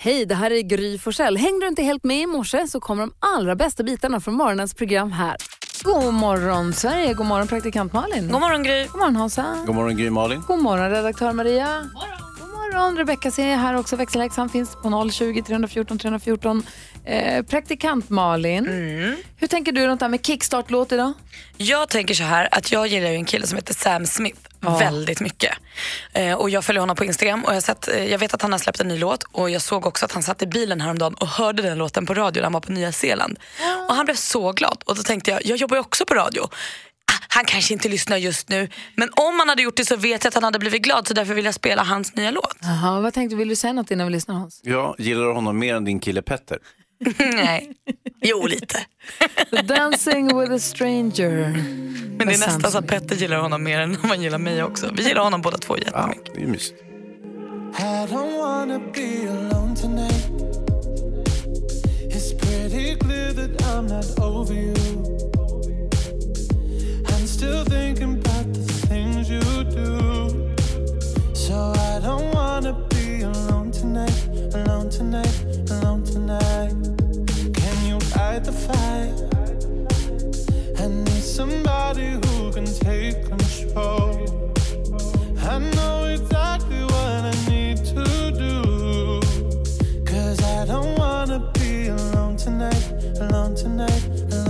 Hej, det här är Gry Forssell. Hängde du inte helt med i morse så kommer de allra bästa bitarna från morgonens program här. God morgon Sverige, god morgon praktikant Malin. God morgon Gry. God morgon Hansa. God morgon Gry Malin. God morgon redaktör Maria. God morgon. God morgon Rebecka ser jag här också. Växelläxan finns på 020 314 314. Eh, praktikant Malin, hur tänker du runt det här med kickstart-låt idag? Jag tänker så här att jag gillar ju en kille som heter Sam Smith väldigt mycket. Eh, och jag följer honom på Instagram och jag, sett, eh, jag vet att han har släppt en ny låt och jag såg också att han satt i bilen häromdagen och hörde den låten på radio när han var på Nya Zeeland. Och han blev så glad och då tänkte jag, jag jobbar ju också på radio. Ah, Han kanske inte lyssnar just nu men om han hade gjort det så vet jag att han hade blivit glad så därför vill jag spela hans nya låt. Jaha, vad tänkte du? Vill du säga något innan vi lyssnar Hans? Jag gillar honom mer än din kille Petter. Nej, jo lite. Dancing with a stranger. Men det är nästan så att Petter gillar honom mer än man gillar mig också. Vi gillar honom båda två Ja, jättemycket. det är mysigt. I don't wanna be alone tonight. It's pretty clear that I'm not over you. I'm still thinking about the things you do. So I don't wanna be alone tonight, fight the fire? I need somebody who can take control. I know exactly what I need to do. Cause I don't wanna be alone tonight, alone tonight, alone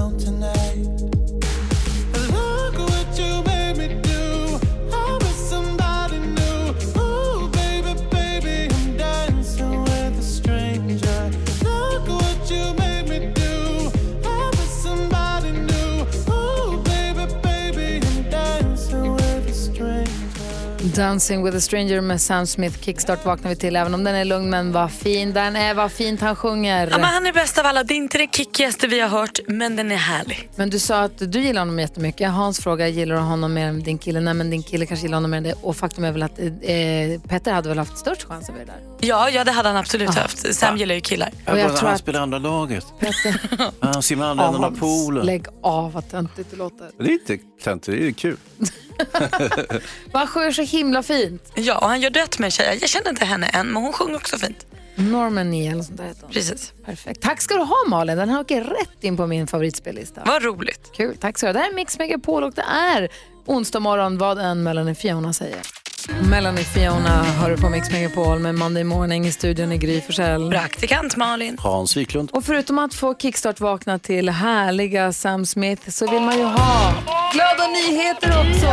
Dancing with a stranger med Sam Smith. Kickstart vaknar vi till även om den är lugn men vad fin den är, vad fint han sjunger. Ja, men han är bäst av alla. Det är inte det kickigaste vi har hört, men den är härlig. Men du sa att du gillar honom jättemycket. Hans fråga, gillar du honom mer än din kille? Nej, men din kille kanske gillar honom mer än det. Och faktum är väl att eh, Petter hade väl haft störst chans över det där. Ja, ja det hade han absolut haft. Sam gillar ju killar. Jag Och jag tror han att- spelar andra laget. Petter, Han simmar andra änden av poolen. lägg av vad töntigt det låter. Det är inte det är kul. Han sjunger så himla fint. Ja, och han gör duett med tjejer. Jag känner inte henne än, men hon sjunger också fint. Norman Neal eller sånt där heter hon. Precis. Perfekt. Tack ska du ha Malin. Den här åker rätt in på min favoritspellista. Vad roligt. Kul. Tack så du ha. Det här är Mix Megapol och det är onsdag morgon vad än Melanie Fiona säger. Melanie Fiona hör du på Mix Megapol med Monday Morning i studion i Gry Forssell. Praktikant Malin. Hans Wiklund. Och förutom att få kickstart vakna till härliga Sam Smith så vill man ju ha glada nyheter också.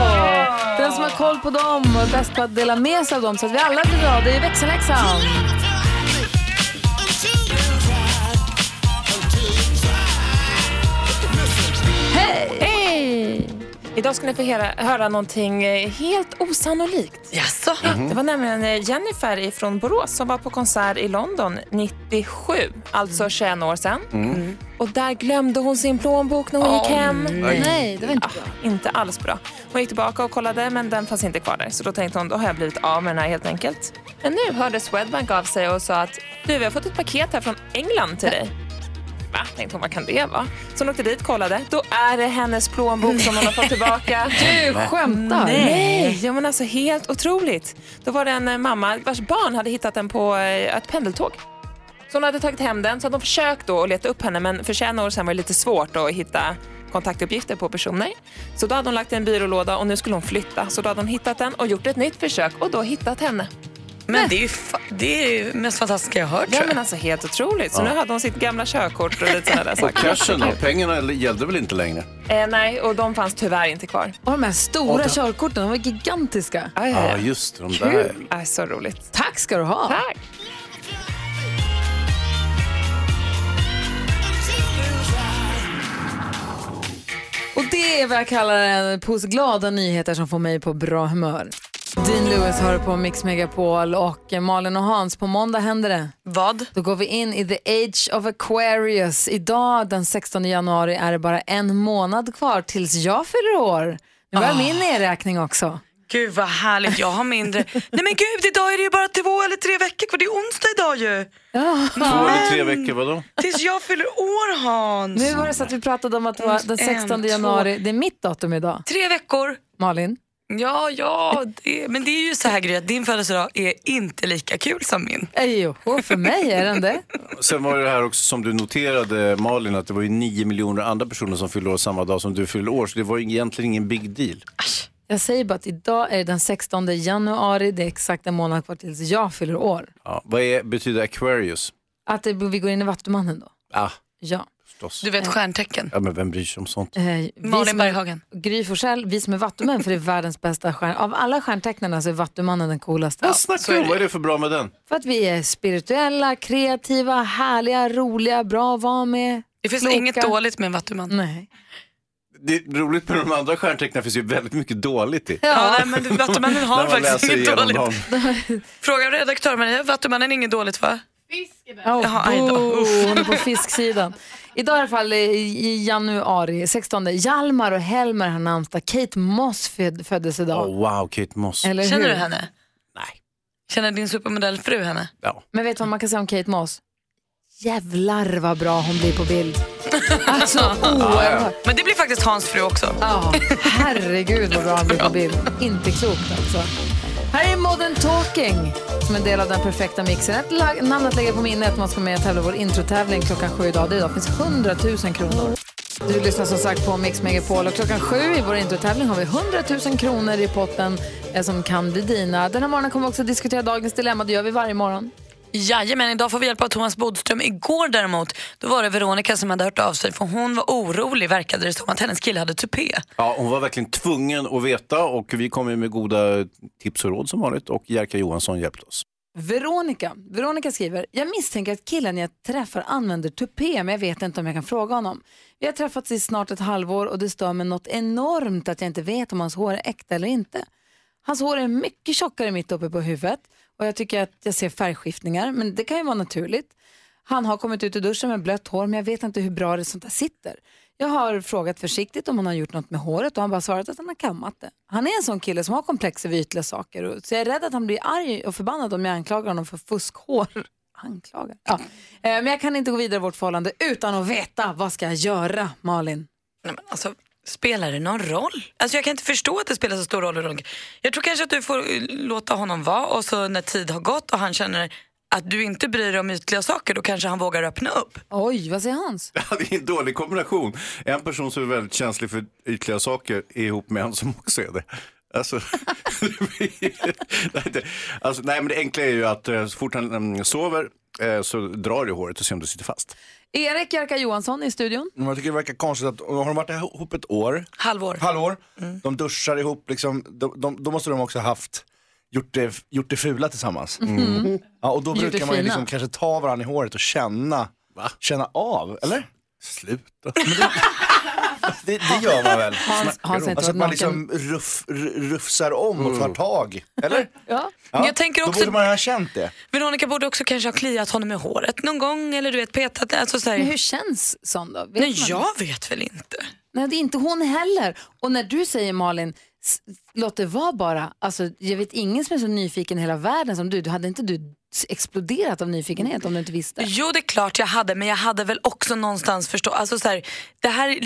Den som har koll på dem och är bäst på att dela med sig av dem så att vi alla blir glada i växelläxan. Hej! Idag ska ni få höra, höra någonting eh, helt osannolikt. Jaså? Det var nämligen eh, Jennifer från Borås som var på konsert i London 97, alltså 21 år sedan. Mm. Och där glömde hon sin plånbok när hon gick hem. Nej, det var inte bra. Inte alls bra. Hon gick tillbaka och kollade men den fanns inte kvar där. Så då tänkte hon, då har jag blivit av med den här helt enkelt. Men nu hörde Swedbank av sig och sa att du, vi har fått ett paket här från England till dig. Va? Tänkte hon, vad kan det vara? Så hon åkte dit kollade. Då är det hennes plånbok som hon har fått tillbaka. Du skämtar? Nej, ja, men alltså helt otroligt. Då var det en eh, mamma vars barn hade hittat den på eh, ett pendeltåg. Så hon hade tagit hem den, så hade de försökt då att leta upp henne men för 21 år sedan var det lite svårt att hitta kontaktuppgifter på personer. Så då hade hon lagt i en byrålåda och nu skulle hon flytta. Så då hade hon hittat den och gjort ett nytt försök och då hittat henne. Men det är ju fa- det är mest fantastiska jag har hört Ja men alltså helt otroligt. Så nu hade hon sitt gamla körkort och lite sådana där Och saker. cashen då? Pengarna gällde väl inte längre? Eh, nej, och de fanns tyvärr inte kvar. Och de här stora körkorten, de var gigantiska. Ja, aj, aj. just de där. Äh, så roligt. Tack ska du ha. Tack. Och det är vad jag kallar en påse glada nyheter som får mig på bra humör. Dean Lewis har på Mix Megapol och Malin och Hans, på måndag händer det. Vad? Då går vi in i the age of Aquarius. Idag den 16 januari är det bara en månad kvar tills jag fyller år. Nu var min nedräkning också. Gud vad härligt, jag har mindre. Nej men gud, idag är det ju bara två eller tre veckor kvar. Det är onsdag idag ju. Två eller tre veckor, vadå? Tills jag fyller år Hans. Nu var det så att vi pratade om att det var den En, 16 två. januari. Det är mitt datum idag. Tre veckor. Malin? Ja, ja, det, men det är ju så här Gry, att din födelsedag är inte lika kul som min. Jo, för mig är den det. Sen var det här också som du noterade Malin att det var ju nio miljoner andra personer som fyllde år samma dag som du fyllde år. Så det var ju egentligen ingen big deal. Jag säger bara att idag är det den 16 januari, det är exakt en månad kvar tills jag fyller år. Ja, vad är, betyder Aquarius? Att det, vi går in i Vattumannen då? Ah, Ja. Förstås. Du vet stjärntecken. Ja, men vem bryr sig om sånt? Eh, Malin är- Berghagen. Gry Forssell, vi som är vattumän, för det är världens bästa stjärna. Av alla stjärntecknarna så är vattumannen den coolaste. Vad så snackar är du om? Vad är det för bra med den? För att vi är spirituella, kreativa, härliga, roliga, bra att vara med. Det finns Kloka. inget dåligt med en vattuman. Nej. Det är roligt med de andra stjärntecknen finns ju väldigt mycket dåligt i. Ja, nej, men Vattumannen har faktiskt inget dåligt. dem. Fråga redaktör Maria, Vattumannen är inget dåligt va? Oh, Jaha, aj då. boo, hon är på fisksidan. Idag i alla fall i, i januari, 16. Hjalmar och Helmer har namnsdag. Kate Moss föd, föddes idag. Oh, wow, Kate Moss. Eller Känner hur? du henne? Nej. Känner din supermodellfru henne? Ja. Men vet du vad man kan säga om Kate Moss? Jävlar vad bra hon blir på bild. Alltså oerhört. Men det blir faktiskt Hans fru också. Ja, herregud vad bra han blir på bild. Inte klokt alltså. Här är Modern Talking som en del av den perfekta mixen. Ett namn att lägga på minnet. Man ska med och tävla i vår introtävling klockan sju idag. Det idag finns 100 000 kronor. Du lyssnar som sagt på Mix Megapol och klockan sju i vår introtävling har vi 100 000 kronor i potten eh, som kan bli dina. Den här morgonen kommer vi också diskutera dagens dilemma. Det gör vi varje morgon. Jajamän, idag får vi hjälp av Thomas Bodström. Igår däremot, då var det Veronica som hade hört av sig för hon var orolig verkade det som att hennes kille hade tupé. Ja, hon var verkligen tvungen att veta och vi kom ju med goda tips och råd som vanligt och Jerka Johansson hjälpte oss. Veronica. Veronica skriver, jag misstänker att killen jag träffar använder tupé men jag vet inte om jag kan fråga honom. Vi har träffats i snart ett halvår och det stör mig något enormt att jag inte vet om hans hår är äkta eller inte. Hans hår är mycket tjockare mitt uppe på huvudet och jag tycker att jag ser färgskiftningar men det kan ju vara naturligt. Han har kommit ut ur duschen med blött hår men jag vet inte hur bra det sånt där sitter. Jag har frågat försiktigt om han har gjort något med håret och han bara svarat att han har kammat det. Han är en sån kille som har komplex över ytliga saker och, så jag är rädd att han blir arg och förbannad om jag anklagar honom för fuskhår. Anklagar? Ja. Eh, men jag kan inte gå vidare i vårt förhållande utan att veta vad ska jag göra, Malin? Nej, men alltså, spelar det någon roll? Alltså, jag kan inte förstå att det spelar så stor roll. Jag tror kanske att du får eh, låta honom vara och så när tid har gått och han känner att du inte bryr dig om ytliga saker då kanske han vågar öppna upp. Oj, vad säger Hans? Ja, det är en dålig kombination. En person som är väldigt känslig för ytliga saker är ihop med en som också är det. Alltså, alltså, nej, men det enkla är ju att eh, så fort han mm, sover så drar det i håret och ser om det sitter fast. Erik Jerka Johansson i studion. Jag tycker det verkar konstigt att, har de varit ihop ett år, Halvår. halvår, de duschar ihop, liksom, de, de, då måste de också ha haft gjort det, gjort det fula tillsammans. Ja, och då brukar man ju liksom kanske ta varandra i håret och känna, känna av, eller? Sluta. Det, det gör man väl? Hans, Hans Alltså att man liksom ruff, rufsar om och tar tag, eller? Ja. Ja, Jag tänker Då också- borde man ha känt det. Veronica borde också kanske ha kliat honom i håret någon gång eller du vet petat. Alltså, så här, Men hur känns sån då? Vet Nej, man? jag vet väl inte. Nej, det är inte hon heller. Och när du säger Malin, s- låt det vara bara. Alltså, jag vet ingen som är så nyfiken i hela världen som du. du hade inte du exploderat av nyfikenhet om du inte visste? Jo, det är klart jag hade, men jag hade väl också någonstans förstå... Alltså, så här, det här,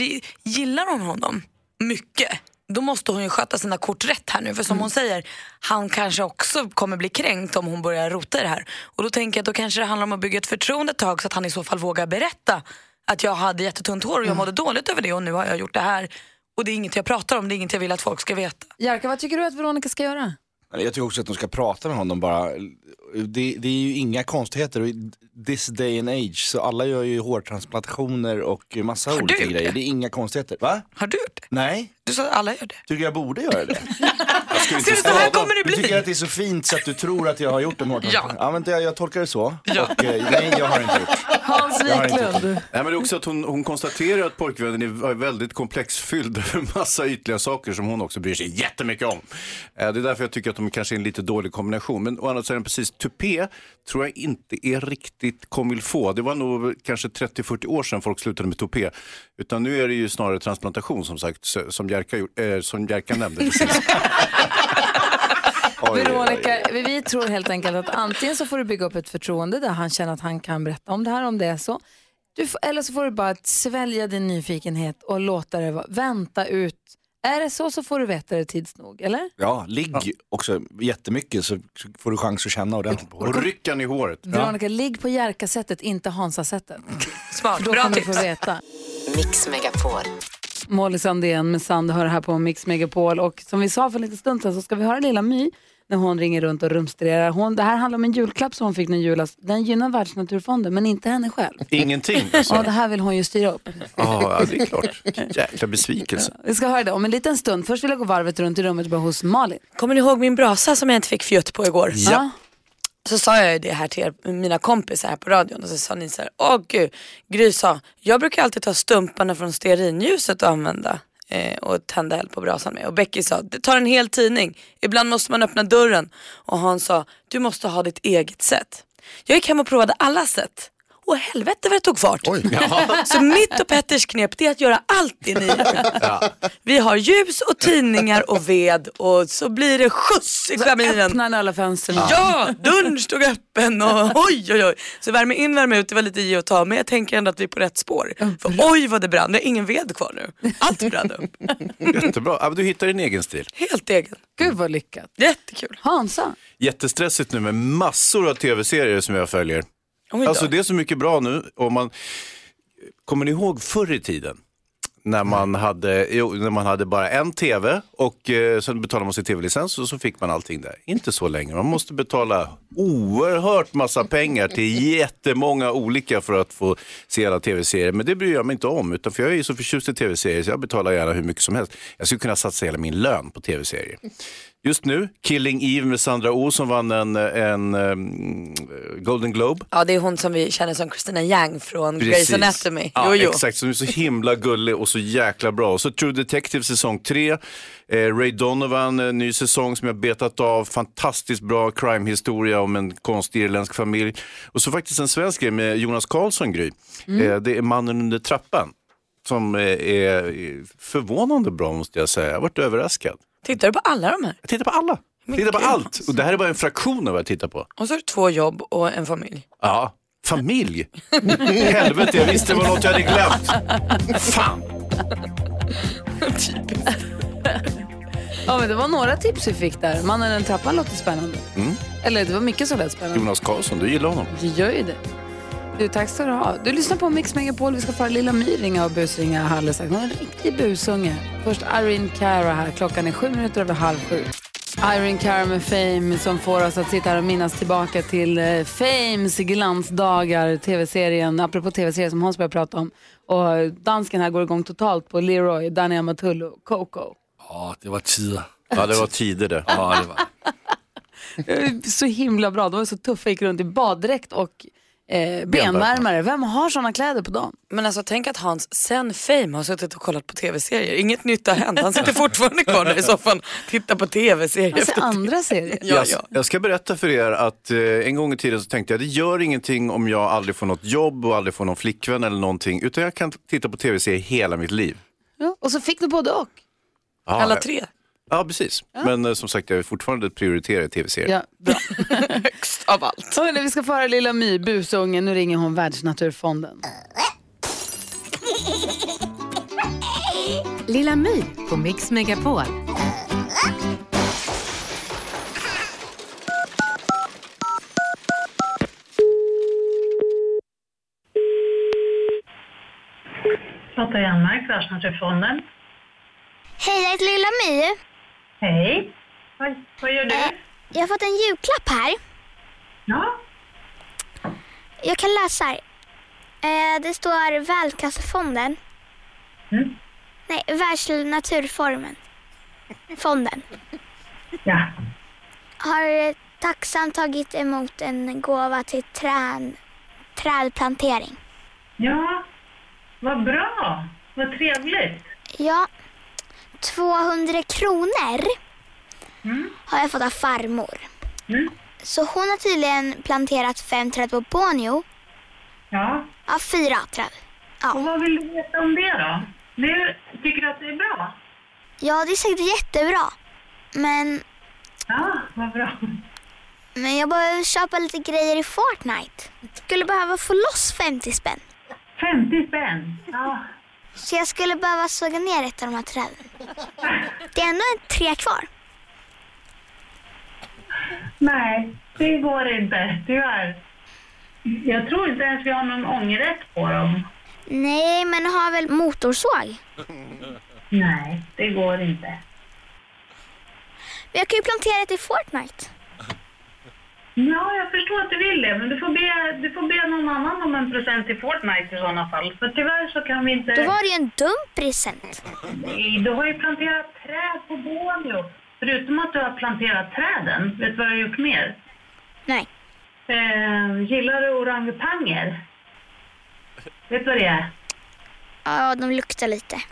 gillar hon honom mycket, då måste hon ju sköta sina kort rätt här nu. För som Mm. hon säger, han kanske också kommer bli kränkt om hon börjar rota i det här. Och då tänker jag att då kanske det handlar om att bygga ett förtroende ett tag så att han i så fall vågar berätta att jag hade jättetunt hår och Mm. jag mådde dåligt över det och nu har jag gjort det här. Och det är inget jag pratar om, det är inget jag vill att folk ska veta. Jerka, vad tycker du att Veronica ska göra? Jag tycker också att de ska prata med honom bara. Det, det är ju inga konstigheter. This day and age, så alla gör ju hårtransplantationer och massa Har olika grejer. det? Det är inga konstigheter. Va? Har du gjort det? Nej, Du sa att alla gör det. tycker jag borde göra det. Så här kommer det Du tycker bli. att det är så fint så att du tror att jag har gjort en hårtransplantation? Ja. ja men jag tolkar det så. Ja. Och, eh, nej, jag har inte gjort. Hans Wiklund. Nej, men det är också att hon, hon konstaterar att pojkvännen är väldigt komplexfylld över massa ytliga saker som hon också bryr sig jättemycket om. Eh, Det är därför jag tycker att de kanske är en lite dålig kombination. Men å andra sidan precis, tupé tror jag inte är riktigt comme faut. Det var nog kanske 30-40 år sedan folk slutade med tupé. Utan nu är det ju snarare transplantation som sagt, som Jerka, eh, som Jerka nämnde precis. Oj, oj, oj. Veronica, vi- tror helt enkelt att antingen så får du bygga upp ett förtroende där han känner att han kan berätta om det här om det är så. Får- eller så får du bara svälja din nyfikenhet och låta det vara, vänta ut Är det så så får du veta det tids nog, eller? Ja, ligg också jättemycket så får du chans att känna ordentligt på Och det. ryckan i håret. Veronica, ligg på Jerka-sättet, inte Hansa-sättet. Smart, Då bra kommer du tips. få veta. Mix Megapol. Molly Sandén med Sand hör här på Mix Megapol och som vi sa för lite stund sedan så ska vi höra Lilla My när hon ringer runt och rumstrerar. Hon, det här handlar om en julklapp som hon fick när julas. Den gynnar Världsnaturfonden men inte henne själv. Ingenting. Alltså. Ja, det här vill hon ju styra upp. Ja, det är klart. Jäkla besvikelse. Vi ska höra det om en liten stund. Först vill jag gå varvet runt i rummet börja hos Malin. Kommer ni ihåg min brasa som jag inte fick fjutt på igår? Ja. Så sa jag ju det här till er, mina kompisar här på radion och så sa ni så här, åh gud, Gry sa, jag brukar alltid ta stumparna från stearinljuset och använda eh, och tända eld på brasan med. Och Becky sa, det tar en hel tidning, ibland måste man öppna dörren. Och han sa, du måste ha ditt eget sätt. Jag gick hem och provade alla sätt. Och helvete vad det tog fart. Så mitt och Petters knep det är att göra allt det ni gör. Vi har ljus och tidningar och ved och så blir det skjuts i kaminen. Öppnar ni alla fönstren? Ja, dörren stod öppen och oj oj oj. Så värme in, värme ut, det var lite ge och ta men jag tänker ändå att vi är på rätt spår. För oj vad det brann, det är ingen ved kvar nu. Allt brann upp. Jättebra. Ja, men du hittar din egen stil. Helt egen. Gud vad lyckat. Jättekul. Hansa? Jättestressigt nu med massor av tv-serier som jag följer. Alltså det är så mycket bra nu. Och man, kommer ni ihåg förr i tiden? När man, hade, jo, när man hade bara en tv och eh, sen betalade man sin tv-licens och så fick man allting där. Inte så länge. Man måste betala oerhört massa pengar till jättemånga olika för att få se alla tv-serier. Men det bryr jag mig inte om. Utan för jag är ju så förtjust i tv-serier så jag betalar gärna hur mycket som helst. Jag skulle kunna satsa hela min lön på tv-serier. Just nu, Killing Eve med Sandra Oh som vann en, en, um, Golden Globe. Ja det är hon som vi känner som Christina Yang från Precis. Grey's Anatomy. Ja, Jo, jo. Exakt, som är så himla gullig och så jäkla bra. Och så True Detective säsong 3. Eh, Ray Donovan, en ny säsong som jag betat av. Fantastiskt bra crime-historia om en konstig irländsk familj. Och så faktiskt en svensk grej med Jonas Karlsson, Gry. Mm. Eh, det är Mannen under trappan. Som eh, är förvånande bra måste jag säga. Jag varit överraskad. Tittar du på alla de här? Jag tittar på alla. Jag tittar på gud. allt. Och det här är bara en fraktion av vad jag tittar på. Och så är det två jobb och en familj. Ja, familj. Helvete, jag visste det var något jag hade glömt. Fan. Ja, men det var några tips vi fick där. Mannen den trappan låter spännande. Eller det var mycket som lät spännande. Jonas Karlsson, du gillar honom. Vi gör ju det. Du, tack ska du ha. Du lyssnar på Mix Megapol. Vi ska få Lilla My ringa och busringa här alldeles strax. Hon är en riktig busunge. Först Irene Cara här. Klockan är sju minuter över halv sju. Irene Cara med Fame som får oss att sitta här och minnas tillbaka till eh, Fames glansdagar, tv-serien, apropå tv-serier som Hans började prata om. Och dansken här går igång totalt på Leroy, Danny Amatullo, Coco. Ja, det var tider. Ja, det var tider det. Ja, det var. Så himla bra. De var så tuffa, gick runt i baddräkt och eh, benvärmare. Vem har såna kläder på dem? Men alltså tänk att Hans sen Fame har suttit och kollat på tv-serier. Inget nytt har hänt. Han sitter fortfarande kvar där i soffan tittar på tv-serier. Alltså efter andra serier. Ja, jag, ja. jag ska berätta för er att eh, en gång i tiden så tänkte jag det gör ingenting om jag aldrig får något jobb och aldrig får någon flickvän eller någonting. Utan jag kan titta på tv-serier hela mitt liv. Ja, och så fick du både och. Ja, Alla ja. tre. Ja, precis. Men eh, som sagt, jag är fortfarande prioriterar tv-serier. Ja, bra. Högst av allt. Hörrni, vi ska få höra Lilla My, busungen. Nu ringer hon Världsnaturfonden. Lilla My på Mix Megapol. Lotta Janmark, Världsnaturfonden. Hej, jag heter Lilla My. Hej. Vad, vad gör du? Eh, Jag har fått en julklapp här. Ja. Jag kan läsa här. Eh, Det står Världskassafonden. Mm. Nej, Världsnaturformen. Fonden. ja. Har tacksamt tagit emot en gåva till trän, trädplantering. Ja. Vad bra. Vad trevligt. Ja, 200 kronor har jag fått av farmor. Mm. Så hon har tydligen planterat fem träd på Borneo. Ja. Ja, fyra träd. Och vad vill du veta om det då? Det, tycker du att det är bra? Ja, det är säkert jättebra. Men, Ja, vad bra. men jag behöver köpa lite grejer i Fortnite. Skulle behöva få loss 50 spänn. 50 spänn. Ja. Så jag skulle behöva såga ner ett av de här träden. Det är ändå en tre kvar. Nej, det går inte, tyvärr. Jag tror inte ens vi har någon ångerrätt på dem. Nej, men har väl motorsåg? Nej, det går inte. Jag kan ju plantera ett i Fortnite. Ja, jag förstår att du vill det, men du får be, du får be någon annan om en present i Fortnite i sådana fall. För tyvärr så kan vi inte... Då var det ju en dum present. Nej, du har ju planterat träd på Borneo. Förutom att du har planterat träden, vet du vad du har gjort mer? Nej. Eh, gillar du orangutanger? Vet du vad det är? Ja, de luktar lite.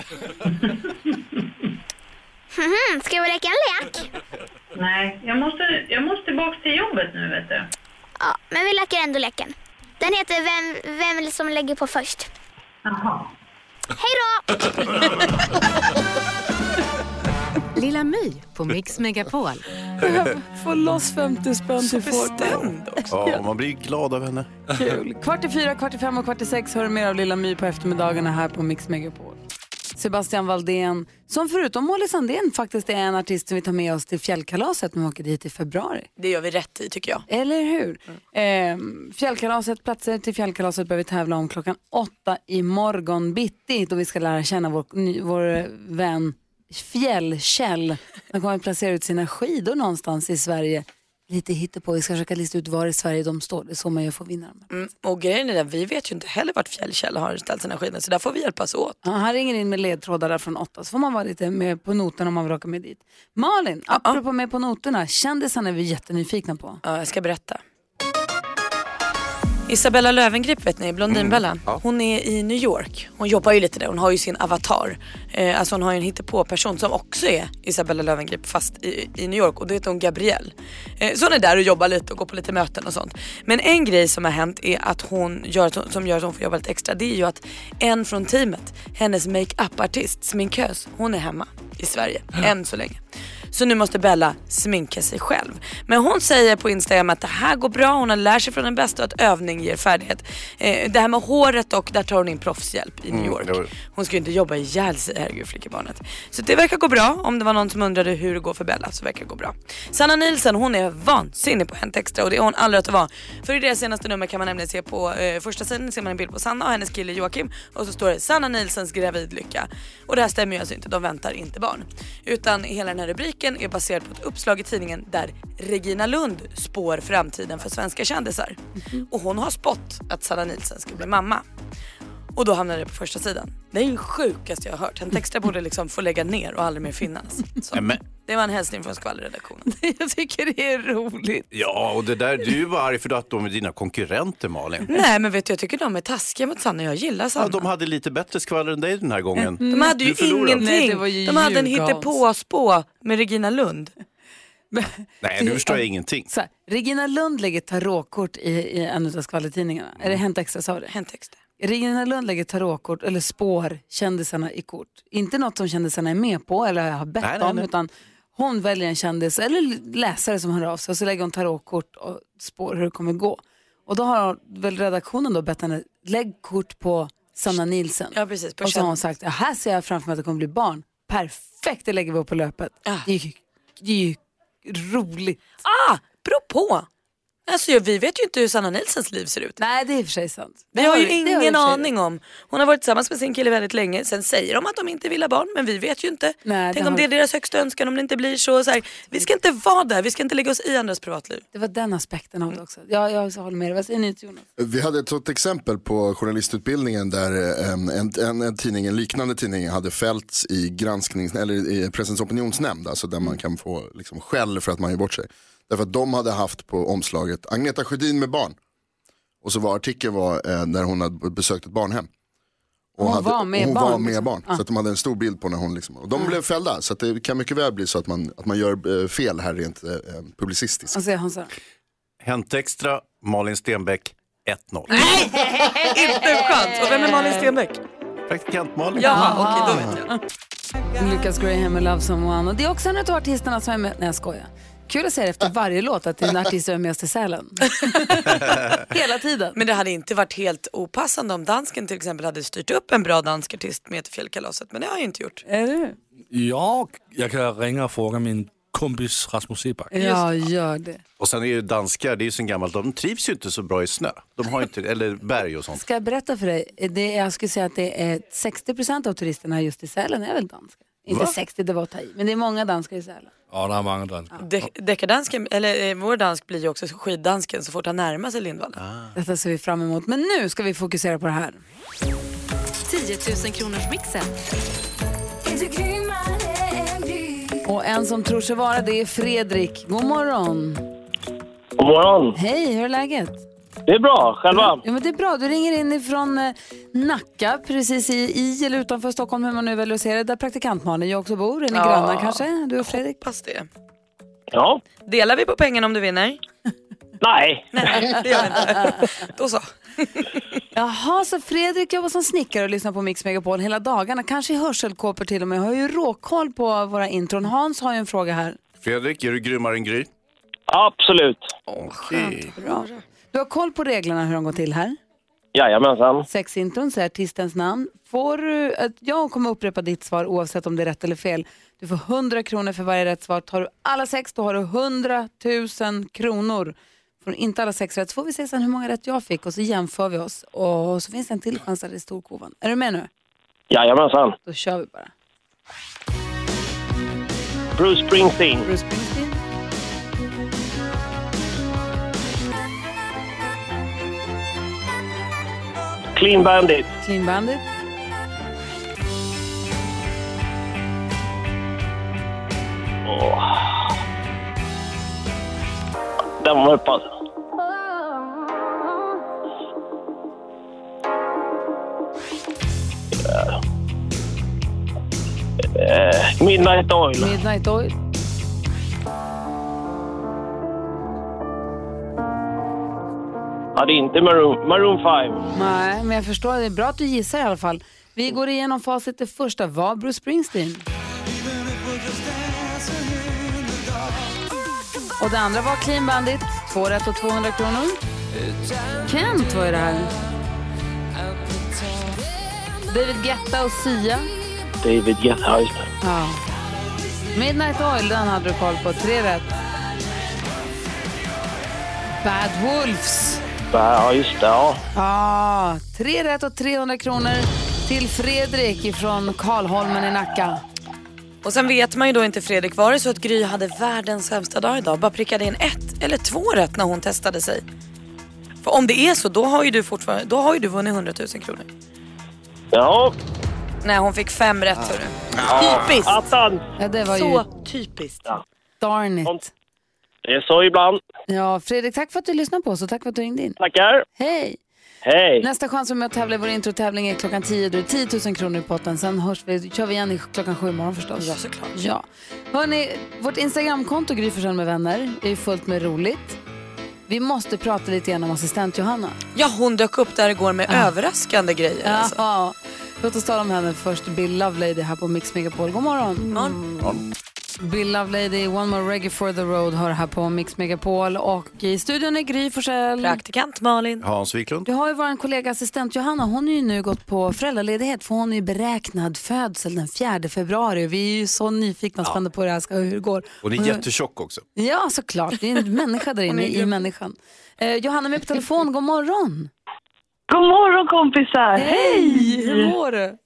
Mhm, Ska vi leka en lek? Nej, jag måste, jag måste tillbaka till jobbet nu, vet du. Ja, men vi leker ändå leken. Den heter Vem, vem som lägger på först. Jaha. Hej då! Lilla My på Mix Megapol. Få loss 50 spänn till Fortnite. Ja, man blir glad av henne. Kul. Kvart i fyra, kvart i fem och kvart i sex hör du mer av Lilla My på eftermiddagarna här på Mix Megapol. Sebastian Valdén, som förutom Molly Sandén faktiskt är en artist som vi tar med oss till fjällkalaset när vi åker dit i februari. Det gör vi rätt i tycker jag. Eller hur? Eh, fjällkalaset, platser till fjällkalaset börjar vi tävla om klockan åtta i morgon bitti då vi ska lära känna vår, vår vän Fjällkäll. Han kommer att placera ut sina skidor någonstans i Sverige. Lite hittepå. Vi ska försöka lista ut var i Sverige de står. Det är så man gör för att vinna dem. Mm. Och grejen är den, vi vet ju inte heller vart Fjällkäll har ställt sina skidor så där får vi hjälpas åt. Ja, han ringer in med ledtrådar där från åtta så får man vara lite med på noterna om man vill åka med dit. Malin, apropå med på noterna, kändisarna är vi jättenyfikna på. Ja, jag ska berätta. Isabella Löwengrip vet ni, Blondinbella. Hon är i New York. Hon jobbar ju lite där. Hon har ju sin avatar. Eh, alltså hon har ju en hittepå-person som också är Isabella Löwengrip fast i, i New York och det heter hon Gabrielle. Eh, så hon är där och jobbar lite och går på lite möten och sånt. Men en grej som har hänt är att hon gör, som gör att hon får jobba lite extra det är ju att en från teamet, hennes makeup-artist, sminkös, hon är hemma i Sverige än så länge. Så nu måste Bella sminka sig själv. Men hon säger på Instagram att det här går bra, hon har lärt sig från den bästa och att övning ger färdighet. Eh, det här med håret och där tar hon in proffshjälp i New Mm, York. Hon ska ju inte jobba ihjäl sig, herregud flickebarnet. Så det verkar gå bra. Om det var någon som undrade hur det går för Bella så verkar det gå bra. Sanna Nielsen hon är vansinnig på Hänt Extra och det är hon aldrig att vara. För i deras senaste nummer kan man nämligen se på eh, första sidan ser man en bild på Sanna och hennes kille Joakim och så står det Sanna Nielsens gravidlycka. Och det här stämmer ju alltså inte, de väntar inte barn. Utan hela den här rubriken är baserad på ett uppslag i tidningen där Regina Lund spår framtiden för svenska kändisar. Och hon har spått att Sanna Nielsen ska bli mamma. Och då hamnade det på första sidan. Det är ju sjukaste jag har hört. Hänt Extra borde liksom få lägga ner och aldrig mer finnas. Så. Men, Det var en hälsning från skvallerredaktionen. Jag tycker det är roligt. ja, och det där, du var arg för att de är dina konkurrenter Malin. Nej men vet du jag tycker de är taskiga mot Sanna. Jag gillar Sanna. Ja, de hade lite bättre skvaller än dig den här gången. De hade ju ingenting. Nej, det var ju de hade en hittepåspå med Regina Lund. Nej, nu förstår jag ingenting. Så här, Regina Lund lägger tarotkort i, i en av skvallertidningarna. Är det Hänt Extra sa du? Hänt Extra. Regina Lund lägger tarotkort eller spår kändisarna i kort. Inte något som kändisarna är med på eller har bett Nej, nej, om nej. utan hon väljer en kändis eller läsare som hör av sig och så lägger hon tarotkort och spår hur det kommer gå. Och då har väl redaktionen då bett henne lägg kort på Sanna Nielsen. Ja precis. På och så har hon sagt, ja, här ser jag framför mig att det kommer bli barn. Perfekt, det lägger vi upp på löpet. Ah. Det, är ju, det är ju roligt. Ah, beror på. Alltså vi vet ju inte hur Sanna Nilsens liv ser ut. Nej, det är i och för sig sant. Vi Det har ju det ingen sig. aning om. Hon har varit tillsammans med sin kille väldigt länge. Sen säger de att de inte vill ha barn men vi vet ju inte. Nej, det Tänk om har- det är deras högsta önskan om det inte blir så. så här, vi ska inte vara där, vi ska inte lägga oss i andras privatliv. Det var den aspekten av det också. Ja, jag håller med dig. Vad säger ni Jonas? Vi hade ett exempel på journalistutbildningen där eh, en, en, en, tidning, en liknande tidning hade fällts i gransknings, eller i Pressens opinionsnämnd, alltså där man kan få liksom, skäll för att man gör bort sig. Därför att de hade haft på omslaget Agneta Sjödin med barn. Och så var artikeln var, eh, när hon hade besökt ett barnhem. Och Hon hade, var med hon barn, var med liksom. barn. Ah. Så att de hade en stor bild på när hon liksom, och de blev fällda. Så att det kan mycket väl bli så att man, att man gör eh, fel här rent eh, publicistiskt. Vad säger Hansa? Hänt Extra, Malin Stenbeck, 1-0. inte en chans. Och vem är Malin Stenbeck? Praktikant Malin. Jaha, okej då vet jag. Lucas Graham med Love Someone. Och det är också en av artisterna som är med. Nej jag skojar. Kul att säga efter varje låt att det är en artist som är med i Sälen. Hela tiden. Men det hade inte varit helt opassande om dansken till exempel hade styrt upp en bra dansk artist med till fjällkalaset. Men det har jag inte gjort. Är du? Ja, jag kan ringa och fråga min kompis Rasmus Seback. Ja, gör det. Och sen är ju danskar, det är ju sen gammalt, de trivs ju inte så bra i snö. De har inte, eller berg och sånt. Ska jag berätta för dig? Det är, jag skulle säga att det är 60% av turisterna just i Sälen är väl danska. Inte Va? 60, det var att ta i. Men det är många danskar i Sälen. Ja, det är många danskar. De- Deckardansken, eller eh, vår dansk blir ju också skiddansken så fort han närmar sig Lindvallen. Detta ser vi fram emot. Men nu ska vi fokusera på det här. 10 000 kronors mixen. Och en som tror sig vara det är Fredrik. God morgon. God morgon. Hej, hur är läget? Det är bra, själva? Ja, men det är bra. Du ringer in ifrån eh, Nacka, precis i, i eller utanför Stockholm, hur man nu väljer att se det, där praktikant Malin jag också bor. Är ni Ja. grannar kanske, du och Fredrik? Hoppas det. Ja. Delar vi på pengarna om du vinner? Nej. Nej, det gör vi inte. Då så. Jaha, så Fredrik jobbar som snickare och lyssnar på Mix Megapol hela dagarna, kanske i hörselkåpor till och med. Har ju råkoll på våra intron. Hans har ju en fråga här. Fredrik, är du grymmare än Gry? Absolut. Okej. Bra. Du har koll på reglerna hur de går till här? Jajamensan. Sex intron, säg artistens namn. Får du, att jag kommer upprepa ditt svar oavsett om det är rätt eller fel. Du får 100 kronor för varje rätt svar. Tar du alla sex då har du 100 000 kronor. Får du inte alla sex rätt så får vi se sen hur många rätt jag fick och så jämför vi oss. Och så finns det en till chans där det är storkovan. Är du med nu? Jajamensan. Då kör vi bara. Bruce Springsteen. Bruce Springsteen. Clean Bandit. Clean Bandit. Åh. Den var uppe Eh, Midnight Oil. Midnight Oil. Ja, det är inte Maroon, Maroon 5. Nej, men jag förstår. Det är bra att du gissar i alla fall. Vi går igenom facit. Det första var Bruce Springsteen. Och det andra var Clean Bandit. Två rätt och 200 kronor. Kent var ju det här. David Guetta och Sia. David Guetta, just. Ja. Midnight Oil, den hade du koll på. Tre rätt. Bad Wolves. Ja, just det. Ja. Ja, tre rätt och 300 kronor till Fredrik från Karlholmen i Nacka. Och sen vet man ju då inte Fredrik, var det så att Gry hade världens sämsta dag idag? Bara prickade in ett eller två rätt när hon testade sig. För om det är så, då har ju du fortfarande, då har ju du vunnit 100 000 kronor. Ja. Nej, hon fick fem rätt hörru. Ja. Typiskt! Attan. Ja, det var Så ju typiskt. darn it. Det är så ibland. Ja, Fredrik, tack för att du lyssnade på oss och tack för att du ringde in. Tackar. Hej! Hej. Nästa chans att tävla i vår introtävling är klockan 10. Då är det 10 000 kronor i potten. Sen hörs vi, kör vi igen i klockan sju imorgon förstås. Ja, såklart. Ja. Hörrni, vårt Instagramkonto Gry med vänner är fullt med roligt. Vi måste prata lite grann om assistent Johanna. Ja, hon dök upp där igår med överraskande grejer. Ja, Alltså. Låt oss tala om henne först. Bill Lovelady här på Mix Megapol. God morgon. morgon. Bill Lovelady, One More Reggae for the Road hör här på Mix Megapol. Och i studion är Gry Forssell. Praktikant Malin. Hans Wiklund. Du har ju vår kollega assistent Johanna, hon är ju nu gått på föräldraledighet för hon är ju beräknad födsel den 4 februari. Vi är ju så nyfikna och spända på hur det här ska, hur det går. Hon är jättetjock också. Ja, såklart. Det är en människa där inne i människan. Eh, Johanna med på telefon, god morgon. God morgon kompisar! Hej! Hur mår du?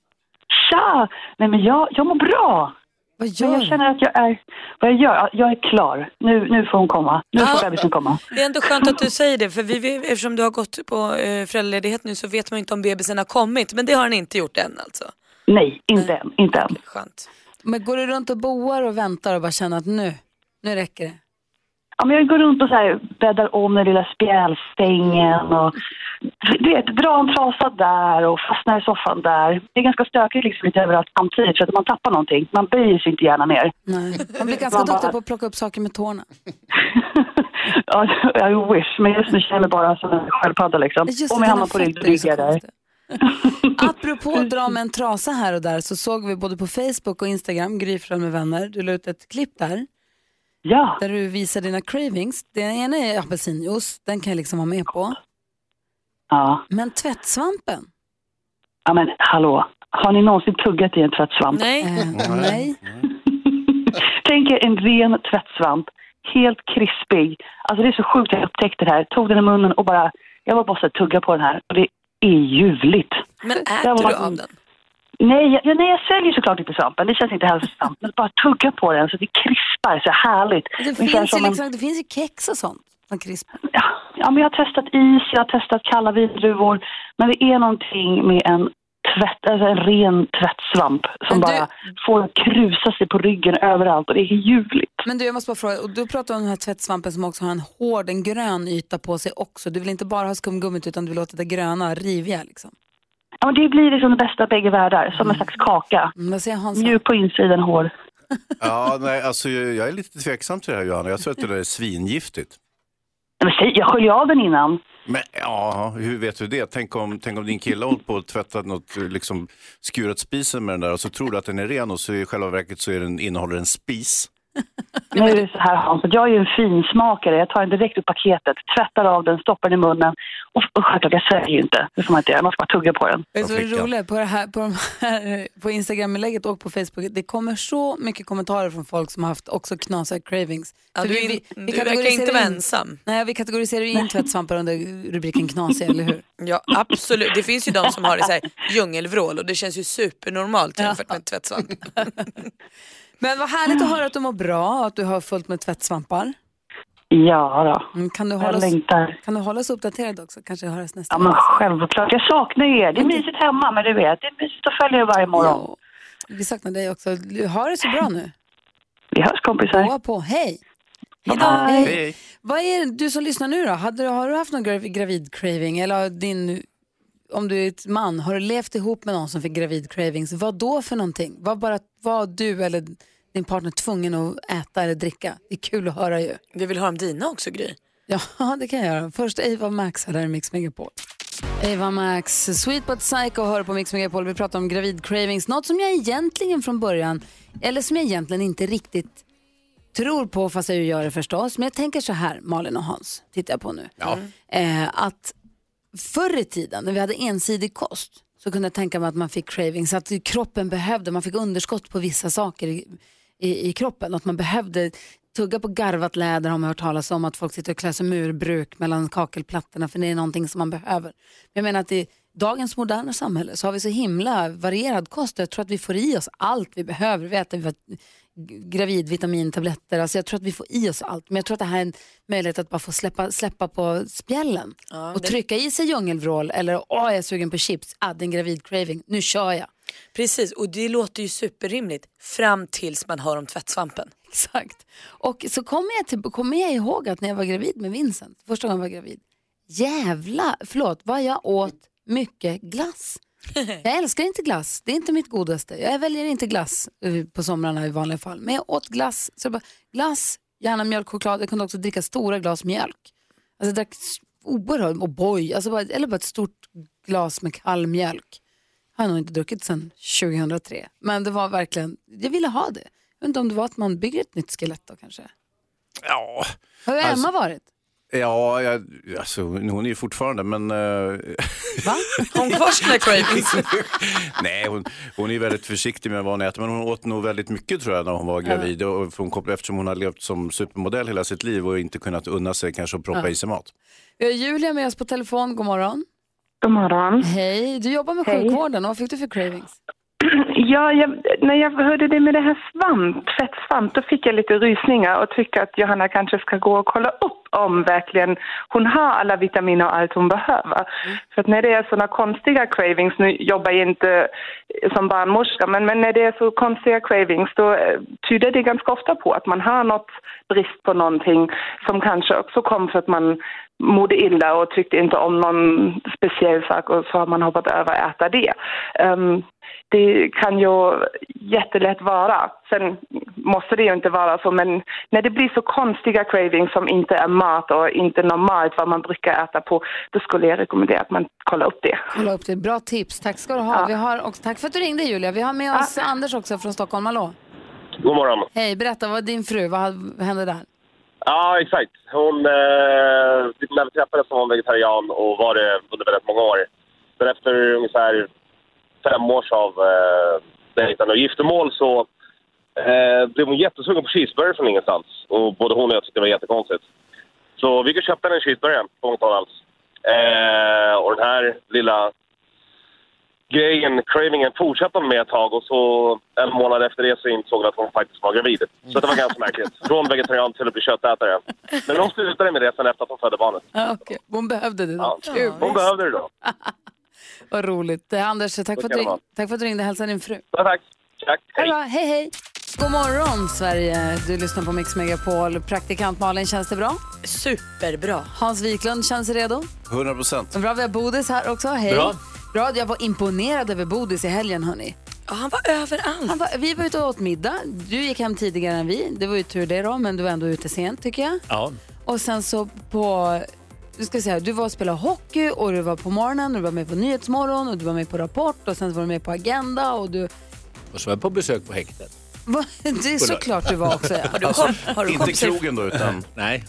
Tja! Nej men jag, jag mår bra. Vad Men gör jag du? känner att jag är, vad jag gör, jag är klar. Nu, nu får hon komma. Nu får bebisen komma. Det är ändå skönt att du säger det, för vi, vi, eftersom du har gått på eh, föräldraledighet nu så vet man inte om bebisen har kommit. Men det har den inte gjort än alltså. Nej, inte än. Inte än. Skönt. Men går du runt och boar och väntar och bara känner att nu, nu räcker det? Ja, men jag går runt och så här, bäddar om den lilla spjälsängen och du vet, drar en trasa där och fastnar i soffan där. Det är ganska stökigt liksom lite överallt samtidigt så att man tappar någonting. Man böjer sig inte gärna ner. Nej. Man blir ganska Man bara- duktig på att plocka upp saker med tårna. Ja, I wish, men just nu känner jag mig bara som en sköldpadda liksom. Just Om jag hamnar på rygg, då ligger jag där. Apropå att dra med en trasa här och där så såg vi både på Facebook och Instagram, Gry med vänner, du la ut ett klipp där. Ja. Där du visar dina cravings. Den ena är apelsinjuice, den kan jag liksom vara med på. Ja. Men tvättsvampen? Ja men hallå, har ni någonsin tuggat i en tvättsvamp? Nej. Eh, nej. Tänk er en ren tvättsvamp, helt krispig. Alltså det är så sjukt att jag upptäckte det här. Tog den i munnen och bara, jag var bara så tugga på den här. Och det är ljuvligt. Men Jag äter du av den? Nej, jag, ja, nej, jag säljer såklart inte svampen. Det känns inte hälsosamt. Men bara tugga på den så det krispar så härligt. Det finns, ju som en- liksom, det finns ju kex och sånt som krispar. Ja, ja, men jag har testat is, jag har testat kalla vindruvor. Men det är någonting med en tvätt, alltså en ren tvättsvamp som du- bara får krusa sig på ryggen överallt och det är ljuvligt. Men du, jag måste bara fråga, och du pratar om den här tvättsvampen som också har en hård, en grön yta på sig också. Du vill inte bara ha skumgummit utan du vill låta det gröna riviga liksom. Ja, men det blir liksom det bästa av bägge världar, som en slags kaka. Mm? Mjuk på insidan, hård. Ja, nej, alltså, jag är lite tveksam till det här Johanna. Jag tror att det där är svingiftigt. Men säg, jag sköljer av den innan. Men ja, hur vet du det? Tänk om, tänk om din kille hållit på och tvättat något, liksom skurat spisen med den där och så tror du att den är ren och så i själva verket så är den, innehåller en spis. Nu är det så här Hans, jag är ju en finsmakare. Jag tar den direkt ur paketet, tvättar av den, stoppar den i munnen. Och, och självklart, jag sväljer ju inte. Det får man inte göra. Man ska bara tugga på den. Det är? På, det här, på, de här, på Instagram-inlägget och på Facebook, det kommer så mycket kommentarer från folk som har haft också knasiga cravings. Ja, För du är in- du verkar kategoriserar inte vara ensam. Nej, vi kategoriserar ju in tvättsvampar under rubriken knasiga, eller hur? Ja, absolut. Det finns ju de som har det så här djungelvrål och det känns ju supernormalt jämfört med tvättsvamp. Men vad härligt att höra att du mår bra och att du har fullt med tvättsvampar. Ja då. Mm, Kan du, Jag hålla oss, längtar. kan du hålla oss uppdaterade också? Kanske höras nästa Ja, men självklart. Jag saknar er. Det är mysigt hemma, men du vet, det är mysigt att följa er varje morgon. Vi saknar dig också. Ha det så bra nu. Vi hörs kompisar. Gå på. Hej! Hej. Hej. Hej. Vad är det, du som lyssnar nu då? Hade, har du haft någon grav- gravid-craving? Eller din, om du är ett man, har du levt ihop med någon som fick gravid-cravings? Vad då för någonting? Var, bara, var du eller din partner tvungen att äta eller dricka? Det är kul att höra ju. Vi vill höra om dina också Gry. Ja, det kan jag göra. Först Ava Max här i Mix Megapol. Ava Max, Sweet But Psycho hör på Mix Megapol. Vi pratar om gravid-cravings. Något som jag egentligen från början, eller som jag egentligen inte riktigt tror på, fast jag gör det förstås. Men jag tänker så här, Malin och Hans, tittar jag på nu. Eh, att förr i tiden, när vi hade ensidig kost, så kunde jag tänka mig att man fick cravings, att kroppen behövde, man fick underskott på vissa saker i, i, i kroppen. Att man behövde tugga på garvat läder har man hört talas om, att folk sitter och klär sig murbruk mellan kakelplattorna för det är någonting som man behöver. Men jag menar att i dagens moderna samhälle så har vi så himla varierad kost och jag tror att vi får i oss allt vi behöver. Vi äter vi- gravidvitamintabletter, alltså jag tror att vi får i oss allt. Men jag tror att det här är en möjlighet att bara få släppa, släppa på spjällen Ja, och det- trycka i sig djungelvrål eller åh jag är sugen på chips, ah, det är en gravid-craving, nu kör jag. Precis, och det låter ju superrimligt fram tills man hör om tvättsvampen. Exakt. Och så kommer jag, till, kommer jag ihåg att när jag var gravid med Vincent, första gången jag var gravid, jävla, förlåt, vad jag åt mycket glass. Jag älskar inte glass, det är inte mitt godaste. Jag väljer inte glass eh, på somrarna i vanliga fall. Men jag åt glass, så bara, glass, gärna mjölkchoklad. Jag kunde också dricka stora glas mjölk. Alltså jag drack oerhört, och boy, alltså bara, eller bara ett stort glas med kall mjölk. Har jag nog inte druckit sedan 2003. Men det var verkligen, jag ville ha det. Jag vet inte om det var att man bygger ett nytt skelett då kanske. Ja, Har Emma Alltså- varit? Ja jag, alltså, hon är ju fortfarande, men... eh, Va? Har hon kvar sina cravings? Nej, hon, hon är väldigt försiktig med vad hon äter, men hon åt nog väldigt mycket tror jag när hon var gravid. Och hon, eftersom hon har levt som supermodell hela sitt liv och inte kunnat unna sig kanske att proppa Ja. i sig mat. Vi har Julia med oss på telefon, god morgon. God morgon. Hej, du jobbar med Hej. sjukvården, vad fick du för cravings? Ja, jag, när jag hörde det med det här svamp, fettsvamp, då fick jag lite rysningar och tycker att Johanna kanske ska gå och kolla upp om verkligen hon har alla vitaminer och allt hon behöver. För att när det är sådana konstiga cravings, nu jobbar jag inte som barnmorska, men, men när det är så konstiga cravings då eh, tyder det ganska ofta på att man har något brist på någonting som kanske också kom för att man mådde illa och tyckte inte om någon speciell sak och så har man hoppat över att äta det. Ehm, det kan ju jättelätt vara. Sen måste det ju inte vara så, men när det blir så konstiga cravings som inte är mat och inte normalt vad man brukar äta på, då skulle jag rekommendera att man kollar upp det. Kolla upp det, bra tips, tack ska du ha. Vi har också, tack för att du ringde Julia. Vi har med oss Anders också från Stockholm, hallå? God morgon. Hej, berätta, vad din fru, vad hände där? Ja, exakt. Hon, eh, när vi träffades var hon vegetarian och var det under väldigt många år. Men efter ungefär fem års av eh, och giftermål så eh, blev hon jättesugen på cheeseburgare från ingenstans. Och både hon och jag tyckte det var jättekonstigt. Så vi gick och köpte henne en cheeseburgare på McDonalds. Eh, och den här lilla grejen, cravingen, fortsatte hon med ett tag och så en månad efter det så insåg hon att hon faktiskt var gravid. Så det var ganska märkligt. Från vegetarian till att bli köttätare. Men hon slutade med det sen efter att hon födde barnet. Ja, okej. Hon behövde det då. Ja, Kul. hon behövde det då. Vad roligt. Eh, Anders, tack för, att du, tack för att du ringde. Hälsa din fru. Ja, tack. Tack. Hej. Hej, hej. God morgon, Sverige. Du lyssnar på Mix Megapol. Praktikant Malin, känns det bra? Superbra. Hans Wiklund, känns det redo? 100 procent. Bra, vi har Bodis här också. Hej. Bra. Bra, jag var imponerad över Bodis i helgen, hörni. Ja, han var överallt. Han var, vi var ute och åt middag. Du gick hem tidigare än vi. Det var ju tur det då, men du var ändå ute sent tycker jag. Ja. Och sen så på... Du ska säga, du var och spelade hockey och du var på morgonen, och du var med på Nyhetsmorgon och du var med på Rapport och sen var du med på Agenda och du... Och så var jag på besök på häktet. Va? Det är såklart du var också. Har du, kom, har du Inte kompisar, krogen då, utan... Nej.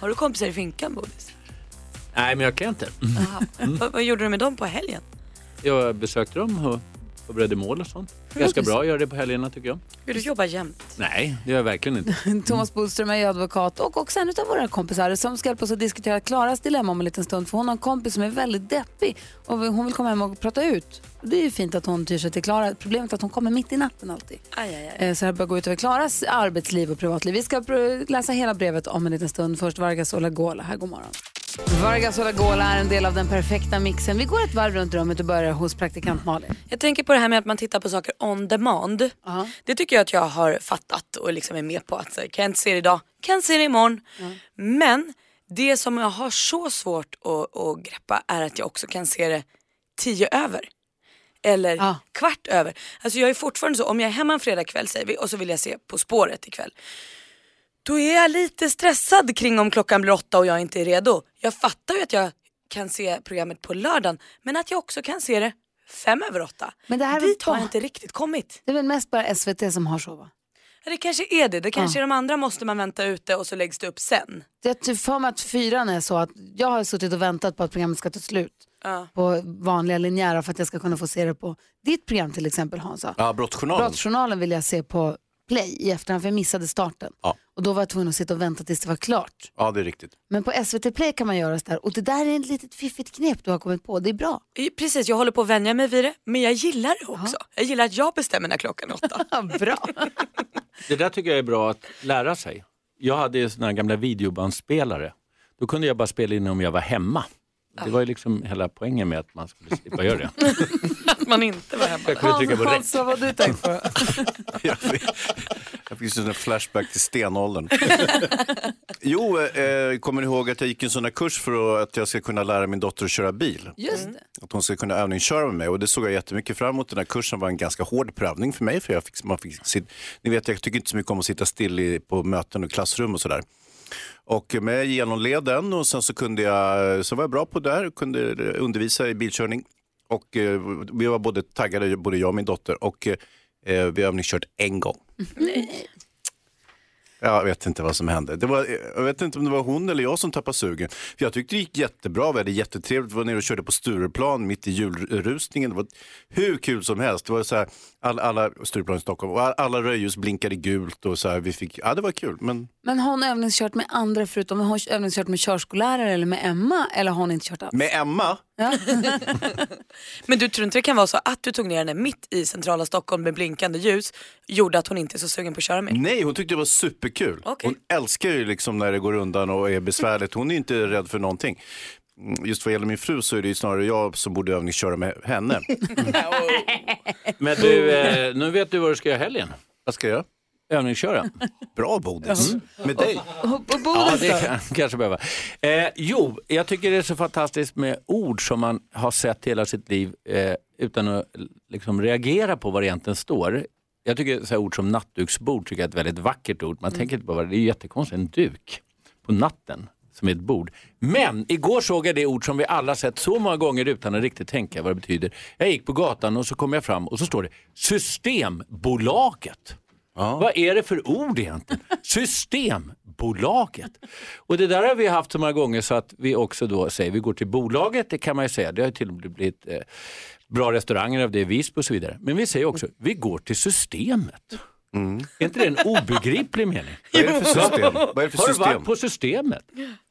har du kompisar i finkan, Bodis? Nej, men jag kan inte. Vad, vad gjorde du med dem på helgen? Jag besökte dem och förberedde mål och sånt. Ganska bra att göra det på helgerna tycker jag. Du jobbar jämt. Nej, det gör jag verkligen inte. Thomas Bodström är ju advokat och också en av våra kompisar som ska hjälpa oss att diskutera Klaras dilemma om en liten stund. För hon har en kompis som är väldigt deppig och hon vill komma hem och prata ut. Och det är ju fint att hon tyr sig till Klara. Problemet är att hon kommer mitt i natten alltid. Aj, aj, aj. Eh, Så det här börjar gå ut över Klaras arbetsliv och privatliv. Vi ska läsa hela brevet om en liten stund. Först Vargas Olagola. Här, god morgon. Vargas Olagola är en del av den perfekta mixen. Vi går ett varv runt rummet och börjar hos praktikant Malin. Jag tänker på det här med att man tittar på saker on demand. Det tycker jag att jag har fattat och liksom är med på. att här, Kan jag inte se det idag, kan jag se det imorgon. Men det som jag har så svårt att, att greppa är att jag också kan se det tio över. Eller kvart över. Alltså jag är fortfarande så, om jag är hemma en fredagkväll säger vi och så vill jag se På spåret ikväll. Då är jag lite stressad kring om klockan blir åtta och jag inte är redo. Jag fattar ju att jag kan se programmet på lördagen men att jag också kan se det fem över åtta. Men det här Dit har jag inte riktigt kommit. Det är väl mest bara SVT som har så va? Ja, det kanske är det. Det kanske Ja. är de andra måste man vänta ute och så läggs det upp sen. Jag tror för mig att fyran är så att jag har suttit och väntat på att programmet ska ta slut. Ja. På vanliga linjära för att jag ska kunna få se det på ditt program till exempel Hansa. Ja, Brottsjournalen. Brottsjournalen vill jag se på play i efterhand för jag missade starten. Ja. Och då var jag tvungen att sitta och vänta tills det var klart. ja, det är riktigt. Men på SVT play kan man göra så där och det där är ett litet fiffigt knep du har kommit på. Det är bra. Precis, jag håller på att vänja mig vid det. Men jag gillar det också. Jag gillar att jag bestämmer när klockan är åtta. bra. Det där tycker jag är bra att lära sig. Jag hade ju såna gamla videobandspelare. Då kunde jag bara spela in om jag var hemma. Det var ju liksom hela poängen med att man skulle slippa göra det. att man inte var hemma. Jag kunde trycka på räck. Hans, vad du tänkt på? Jag fick en flashback till stenåldern. jo, eh, kommer ni ihåg att jag gick en sån här kurs för att jag ska kunna lära min dotter att köra bil? Just det. Att hon ska kunna övningsköra med mig och det såg jag jättemycket fram emot. Den här kursen var en ganska hård prövning för mig. För jag fick, man fick sit, ni vet, jag tycker inte så mycket om att sitta still i, på möten och klassrum och sådär. Och med jag genomled den och sen så kunde jag, så var jag bra på det där, kunde undervisa i bilkörning. Och eh, vi var både taggade, både jag och min dotter. Och eh, vi har övningskört en gång. Jag vet inte vad som hände. Det var, jag vet inte om det var hon eller jag som tappade sugen. För jag tyckte det gick jättebra, vi hade jättetrevligt. Vi var nere och körde på Stureplan mitt i julrusningen. Det var hur kul som helst. Det var så här, alla, alla Stureplan i Stockholm och alla rödljus blinkade gult och så här, vi fick, ja det var kul. Men Men har hon övningskört med andra förutom, har hon övningskört med körskollärare eller med Emma eller har hon inte kört alls? med Emma, Men du tror inte det kan vara så att du tog ner henne mitt i centrala Stockholm med blinkande ljus gjorde att hon inte är så sugen på att köra mer? nej hon tyckte det var superkul. Okej. Hon älskar ju liksom när det går undan och är besvärligt. Hon är inte rädd för någonting. Mm, Just vad gäller min fru så är det ju snarare jag som borde övningsköra med henne. Men du, eh, nu vet du vad du ska göra helgen. Vad ska jag göra? Övningsköra. Bra Bodis. Med dig. Och Ja, Bodis det kan kanske behöva. Eh, jo, jag tycker det är så fantastiskt med ord som man har sett hela sitt liv eh, utan att liksom, reagera på vad det egentligen står. Jag tycker så ord som nattduksbord tycker jag är ett väldigt vackert ord. Man tänker inte på vad det är. Jättekonstigt, en duk på natten som är ett bord. Men igår såg jag det ord som vi alla sett så många gånger utan att riktigt tänka vad det betyder. Jag gick på gatan och så kom jag fram och så står det Systembolaget. Vad är det för ord egentligen? Systembolaget. Och det där har vi haft så många gånger så att vi också då säger vi går till bolaget, det kan man ju säga. Det har ju till och med blivit eh, bra restauranger av det i Visby och så vidare. Men vi säger också vi går till systemet. Är inte det en obegriplig mening? Vad är det för system? Vad är det för har du system? varit på systemet?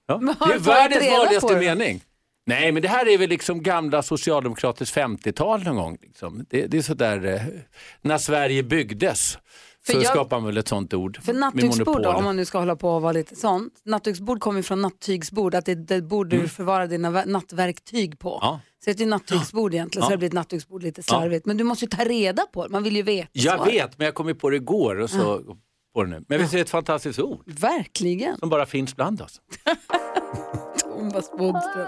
Ja. Det är världens vanligaste mening. Nej, men det här är väl liksom gamla socialdemokratiskt 50-tal någon gång. Liksom. Det, det är sådär, eh, när Sverige byggdes För så jag- skapade man väl ett sånt ord. För nattduksbord monopol. om man nu ska hålla på och vara lite sånt. Nattduksbord kommer från nattygsbord, att det är det bord du förvarar dina nattverktyg på. Ja. Så det är ju nattygsbord egentligen, så Ja. det blir ett nattduksbord lite slarvigt. Men du måste ju ta reda på det, man vill ju veta Jag svaret. vet, men jag kom ju på det igår och så på det nu. Men visst är det ett fantastiskt ord Verkligen. som bara finns bland oss. Thomas Bodström.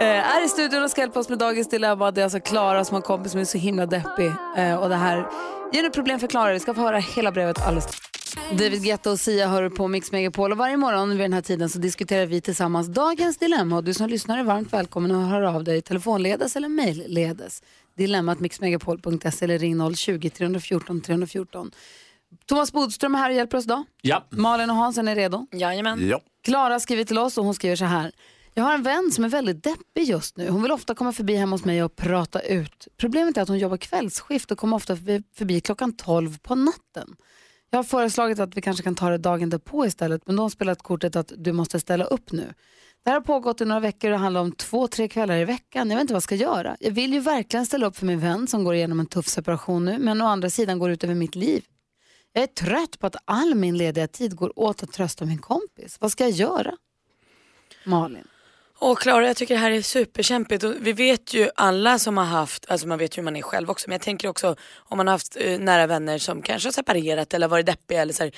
Eh, är i studion och ska hjälpa oss med dagens dilemma. Det är alltså Klara som har en kompis som är så himla deppig. Eh, och det här ger nu problem för Klara. Vi ska få höra hela brevet alldeles David Guetta och Sia hör på Mix Megapol och varje morgon vid den här tiden så diskuterar vi tillsammans dagens dilemma och du som lyssnar är varmt välkommen att höra av dig telefonledes eller mejlledes. Dilemmat mixmegapol.se eller ring 020-314 314. Thomas Bodström är här och hjälper oss idag. Ja. Malin och Hansen är redo. Jajamän. Ja. Klara skriver till oss och hon skriver så här. Jag har en vän som är väldigt deppig just nu. Hon vill ofta komma förbi hemma hos mig och prata ut. Problemet är att hon jobbar kvällsskift och kommer ofta förbi, förbi klockan 12 på natten. Jag har föreslagit att vi kanske kan ta det dagen därpå istället men de har spelat kortet att du måste ställa upp nu. Det här har pågått i några veckor och det handlar om två, tre kvällar i veckan. Jag vet inte vad jag ska göra. Jag vill ju verkligen ställa upp för min vän som går igenom en tuff separation nu men å andra sidan går det ut över mitt liv. Jag är trött på att all min lediga tid går åt att trösta min kompis. Vad ska jag göra? Malin. Och Klara, jag tycker det här är superkämpigt. Och vi vet ju alla som har haft, alltså man vet ju hur man är själv också, men jag tänker också om man har haft eh, nära vänner som kanske har separerat eller varit deppiga eller så här,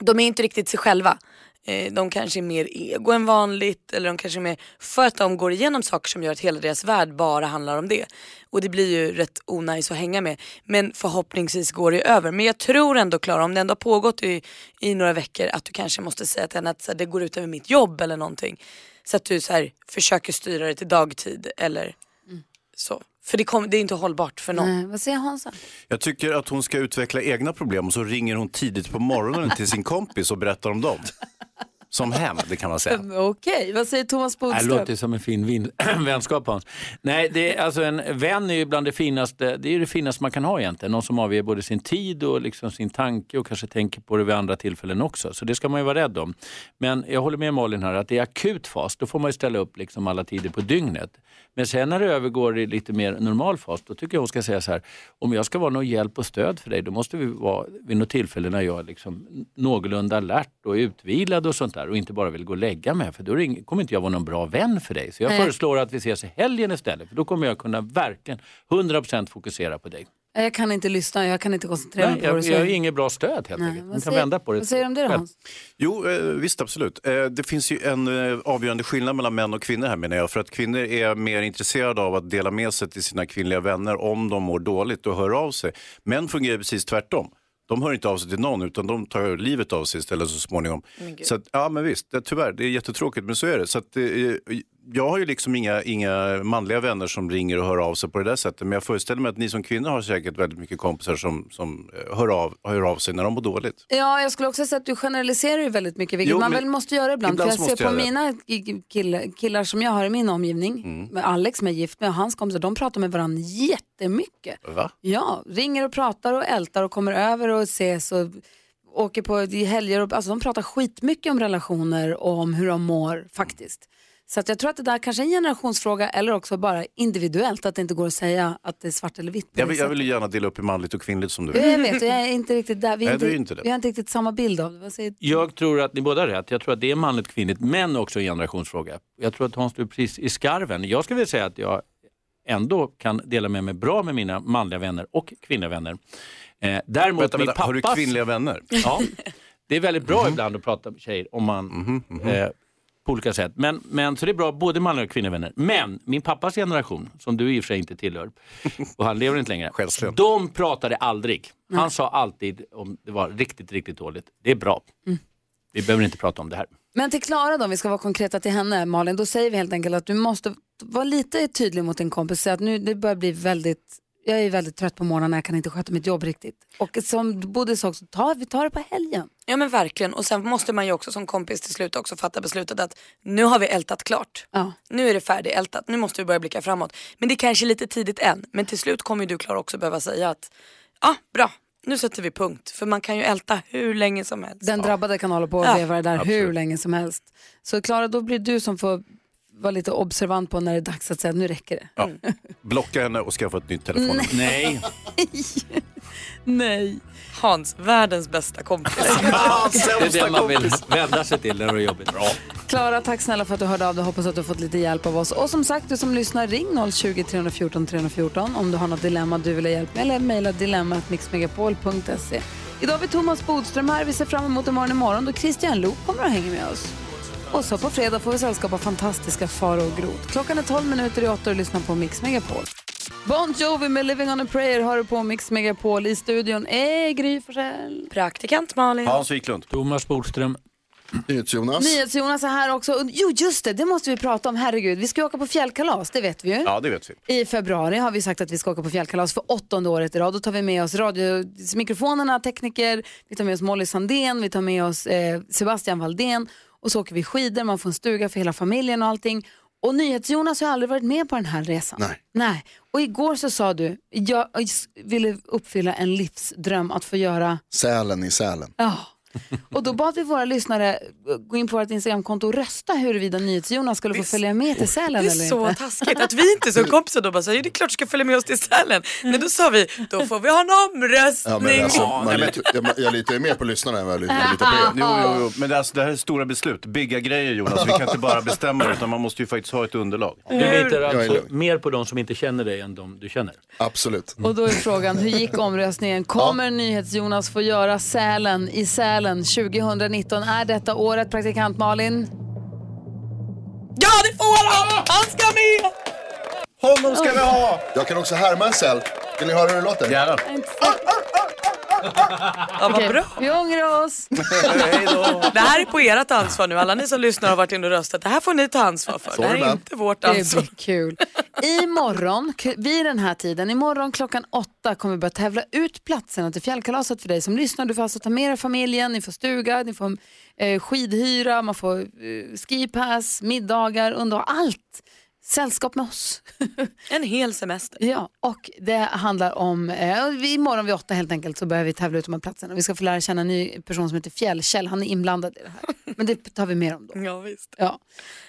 de är inte riktigt sig själva. Eh, de kanske är mer ego än vanligt eller de kanske är mer för att de går igenom saker som gör att hela deras värld bara handlar om det. Och det blir ju rätt onajs att hänga med. Men förhoppningsvis går det över. Men jag tror ändå Klara, om det ändå har pågått i, i några veckor att du kanske måste säga till henne att så här, det går ut över mitt jobb eller någonting. Så att du så här, försöker styra det till dagtid eller så. För det, kom, det är inte hållbart för någon. Nej, vad säger Hansa? Jag tycker att hon ska utveckla egna problem och så ringer hon tidigt på morgonen till sin kompis och berättar om dem. Som hämnd kan man säga. Okej, vad säger Thomas Det Bodström? låter som en fin vin- vänskap Hans. Nej, det är, alltså en vän är ju bland det finaste, det är det finaste man kan ha egentligen. Någon som avger både sin tid och liksom sin tanke och kanske tänker på det vid andra tillfällen också. Så det ska man ju vara rädd om. Men jag håller med Malin här att det är akut fas, då får man ju ställa upp liksom alla tider på dygnet. Men sen när det övergår i lite mer normal fas, då tycker jag hon ska säga så här, om jag ska vara någon hjälp och stöd för dig, då måste vi vara vid något tillfälle när jag är liksom någorlunda alert och utvilad och sånt där och inte bara vill gå och lägga mig, för då kommer inte jag vara någon bra vän för dig. Så jag Nej. föreslår att vi ses i helgen istället, för då kommer jag kunna verkligen 100% fokusera på dig. Jag kan inte lyssna, jag kan inte koncentrera mig på jag, jag är inget bra stöd helt Nej, enkelt. vad Man kan säger- vända på det. Vad säger du om det då. Hans? Jo, eh, visst absolut. Eh, det finns ju en eh, avgörande skillnad mellan män och kvinnor här menar jag. För att kvinnor är mer intresserade av att dela med sig till sina kvinnliga vänner om de mår dåligt och hör av sig. Män fungerar precis tvärtom. De hör inte av sig till någon utan de tar livet av sig istället så småningom. Så att, ja men visst, det, tyvärr, det är jättetråkigt men så är det. Så att, eh, jag har ju liksom inga, inga manliga vänner som ringer och hör av sig på det där sättet. Men jag föreställer mig att ni som kvinnor har säkert väldigt mycket kompisar som, som eh, hör, av, hör av sig när de mår dåligt. Ja, jag skulle också säga att du generaliserar ju väldigt mycket, vilket Jo, man väl måste göra ibland. ibland för jag ser på det. mina killar, killar som jag har i min omgivning, Mm. med Alex som är gift med och hans kompisar, de pratar med varandra jättemycket. Va? Ja, ringer och pratar och ältar och kommer över och ses och åker på helger. Och, alltså de pratar skitmycket om relationer och om hur de mår faktiskt. Så att jag tror att det där kanske är en generationsfråga eller också bara individuellt, att det inte går att säga att det är svart eller vitt. Jag vill, jag vill ju gärna dela upp i manligt och kvinnligt som du vet. Jag vet, och jag är inte riktigt där. Vi, Nej, inte, är inte det. vi har inte riktigt samma bild av det. Vad säger Jag tror att ni båda har rätt. Jag tror att det är manligt och kvinnligt, men också en generationsfråga. Jag tror att Hans, du är precis i skarven. Jag skulle vilja säga att jag ändå kan dela med mig bra med mina manliga vänner och kvinnliga vänner. Eh, däremot Vänta, min vänta, har du pappas... kvinnliga vänner? Ja, det är väldigt bra ibland att prata med tjejer om man Mhm, Eh, på olika sätt. Men, men, så det är bra, både manliga och kvinnliga vänner. Men min pappas generation, som du i och för sig inte tillhör, och han lever inte längre, de pratade aldrig. Han sa alltid om det var riktigt, riktigt dåligt, det är bra. Vi behöver inte prata om det här. Men till Klara då, om vi ska vara konkreta till henne, Malin, då säger vi helt enkelt att du måste vara lite tydlig mot din kompis. Säga att nu, det börjar bli väldigt, Jag är väldigt trött på morgonen, jag kan inte sköta mitt jobb riktigt. Och som Bodil sa också, ta, vi tar det på helgen. Ja men verkligen och sen måste man ju också som kompis till slut också fatta beslutet att nu har vi ältat klart. Ja. Nu är det färdigältat, nu måste vi börja blicka framåt. Men det är kanske lite tidigt än, men till slut kommer ju du Klara också behöva säga att ja bra, nu sätter vi punkt. För man kan ju älta hur länge som helst. Den drabbade kan hålla på och Ja, veva det där hur absolut. länge som helst. Så Klara, då blir du som får vara lite observant på när det är dags att säga att nu räcker det. Ja. Blocka henne och skaffa ett nytt telefonnummer. Nej. Nej. Hans, världens bästa kompis. Det är det man vill vända sig till när det är jobbigt. Bra. Klara, tack snälla för att du hörde av dig. Hoppas att du har fått lite hjälp av oss. Och som sagt, du som lyssnar, ring 020 314 314 om du har något dilemma du vill ha hjälp med eller mejla dilemmatmixmegapol.se. Idag har vi Thomas Bodström här. Vi ser fram emot imorgon imorgon då Christian Luuk kommer och hänger med oss. Och så på fredag får vi sällskap av fantastiska Faro och Groth. Klockan är 12 minuter i 8 och lyssnar på Mix Megapol. Bon Jovi med Living on a prayer har du på Mix Megapol. I studion är Gry Forssell. Praktikant Malin. Hans Wiklund. Thomas Bodström. NyhetsJonas. NyhetsJonas är här också. Jo, just det, det måste vi prata om. Herregud, vi ska ju åka på fjällkalas, det vet vi ju. Ja, det vet vi. I februari har vi sagt att vi ska åka på fjällkalas för åttonde året i rad. Då tar vi med oss radiomikrofonerna, tekniker, vi tar med oss Molly Sandén, vi tar med oss eh, Sebastian Valdén och så åker vi skidor, man får en stuga för hela familjen och allting. Och NyhetsJonas har aldrig varit med på den här resan. Nej. Nej. Och igår så sa du, jag ville uppfylla en livsdröm att få göra Sälen i Sälen. Ja. Och då bad vi våra lyssnare gå in på vårt Instagramkonto och rösta huruvida NyhetsJonas skulle få följa med till Sälen Det eller är så inte. taskigt att vi inte som kompisar då bara säger det är klart du ska följa med oss till Sälen. Men då sa vi, då får vi ha en omröstning. Ja, men alltså, man litar, jag, jag litar ju mer på lyssnarna än vad jag litar jag litar på er. Jo, jo, jo. Men det, alltså, det här är stora beslut, bigga grejer Jonas. Vi kan inte bara bestämma det, utan man måste ju faktiskt ha ett underlag. Du litar är alltså mer på de som inte känner dig än de du känner? Absolut. Och då är frågan, hur gick omröstningen? Kommer NyhetsJonas få göra Sälen i Sälen 2019? Är detta året, praktikant Malin? Ja det får han! Han ska med! Honom ska vi ha! Jag kan också härma en säl. Vill ni höra hur det låter? Gärna. Ja, vad bra. Vi ångrar oss. Det här är på ert ansvar nu. Alla ni som lyssnar har varit inne och röstat. Det här får ni ta ansvar för. Så Det här är det inte vårt Det ansvar. blir kul. Imorgon, vid den här tiden, imorgon klockan åtta kommer vi börja tävla ut platserna till fjällkalaset för dig som lyssnar. Du får alltså ta med dig familjen, ni får stuga, ni får eh, skidhyra, man får eh, skipass, middagar, underhåll, allt. Sällskap med oss. En hel semester. Ja, och det handlar om, eh, vi- imorgon vid åtta helt enkelt så börjar vi tävla ut de här platserna. Vi ska få lära känna en ny person som heter Fjällkäll, han är inblandad i det här. Men det tar vi mer om då. Ja, visst. Ja.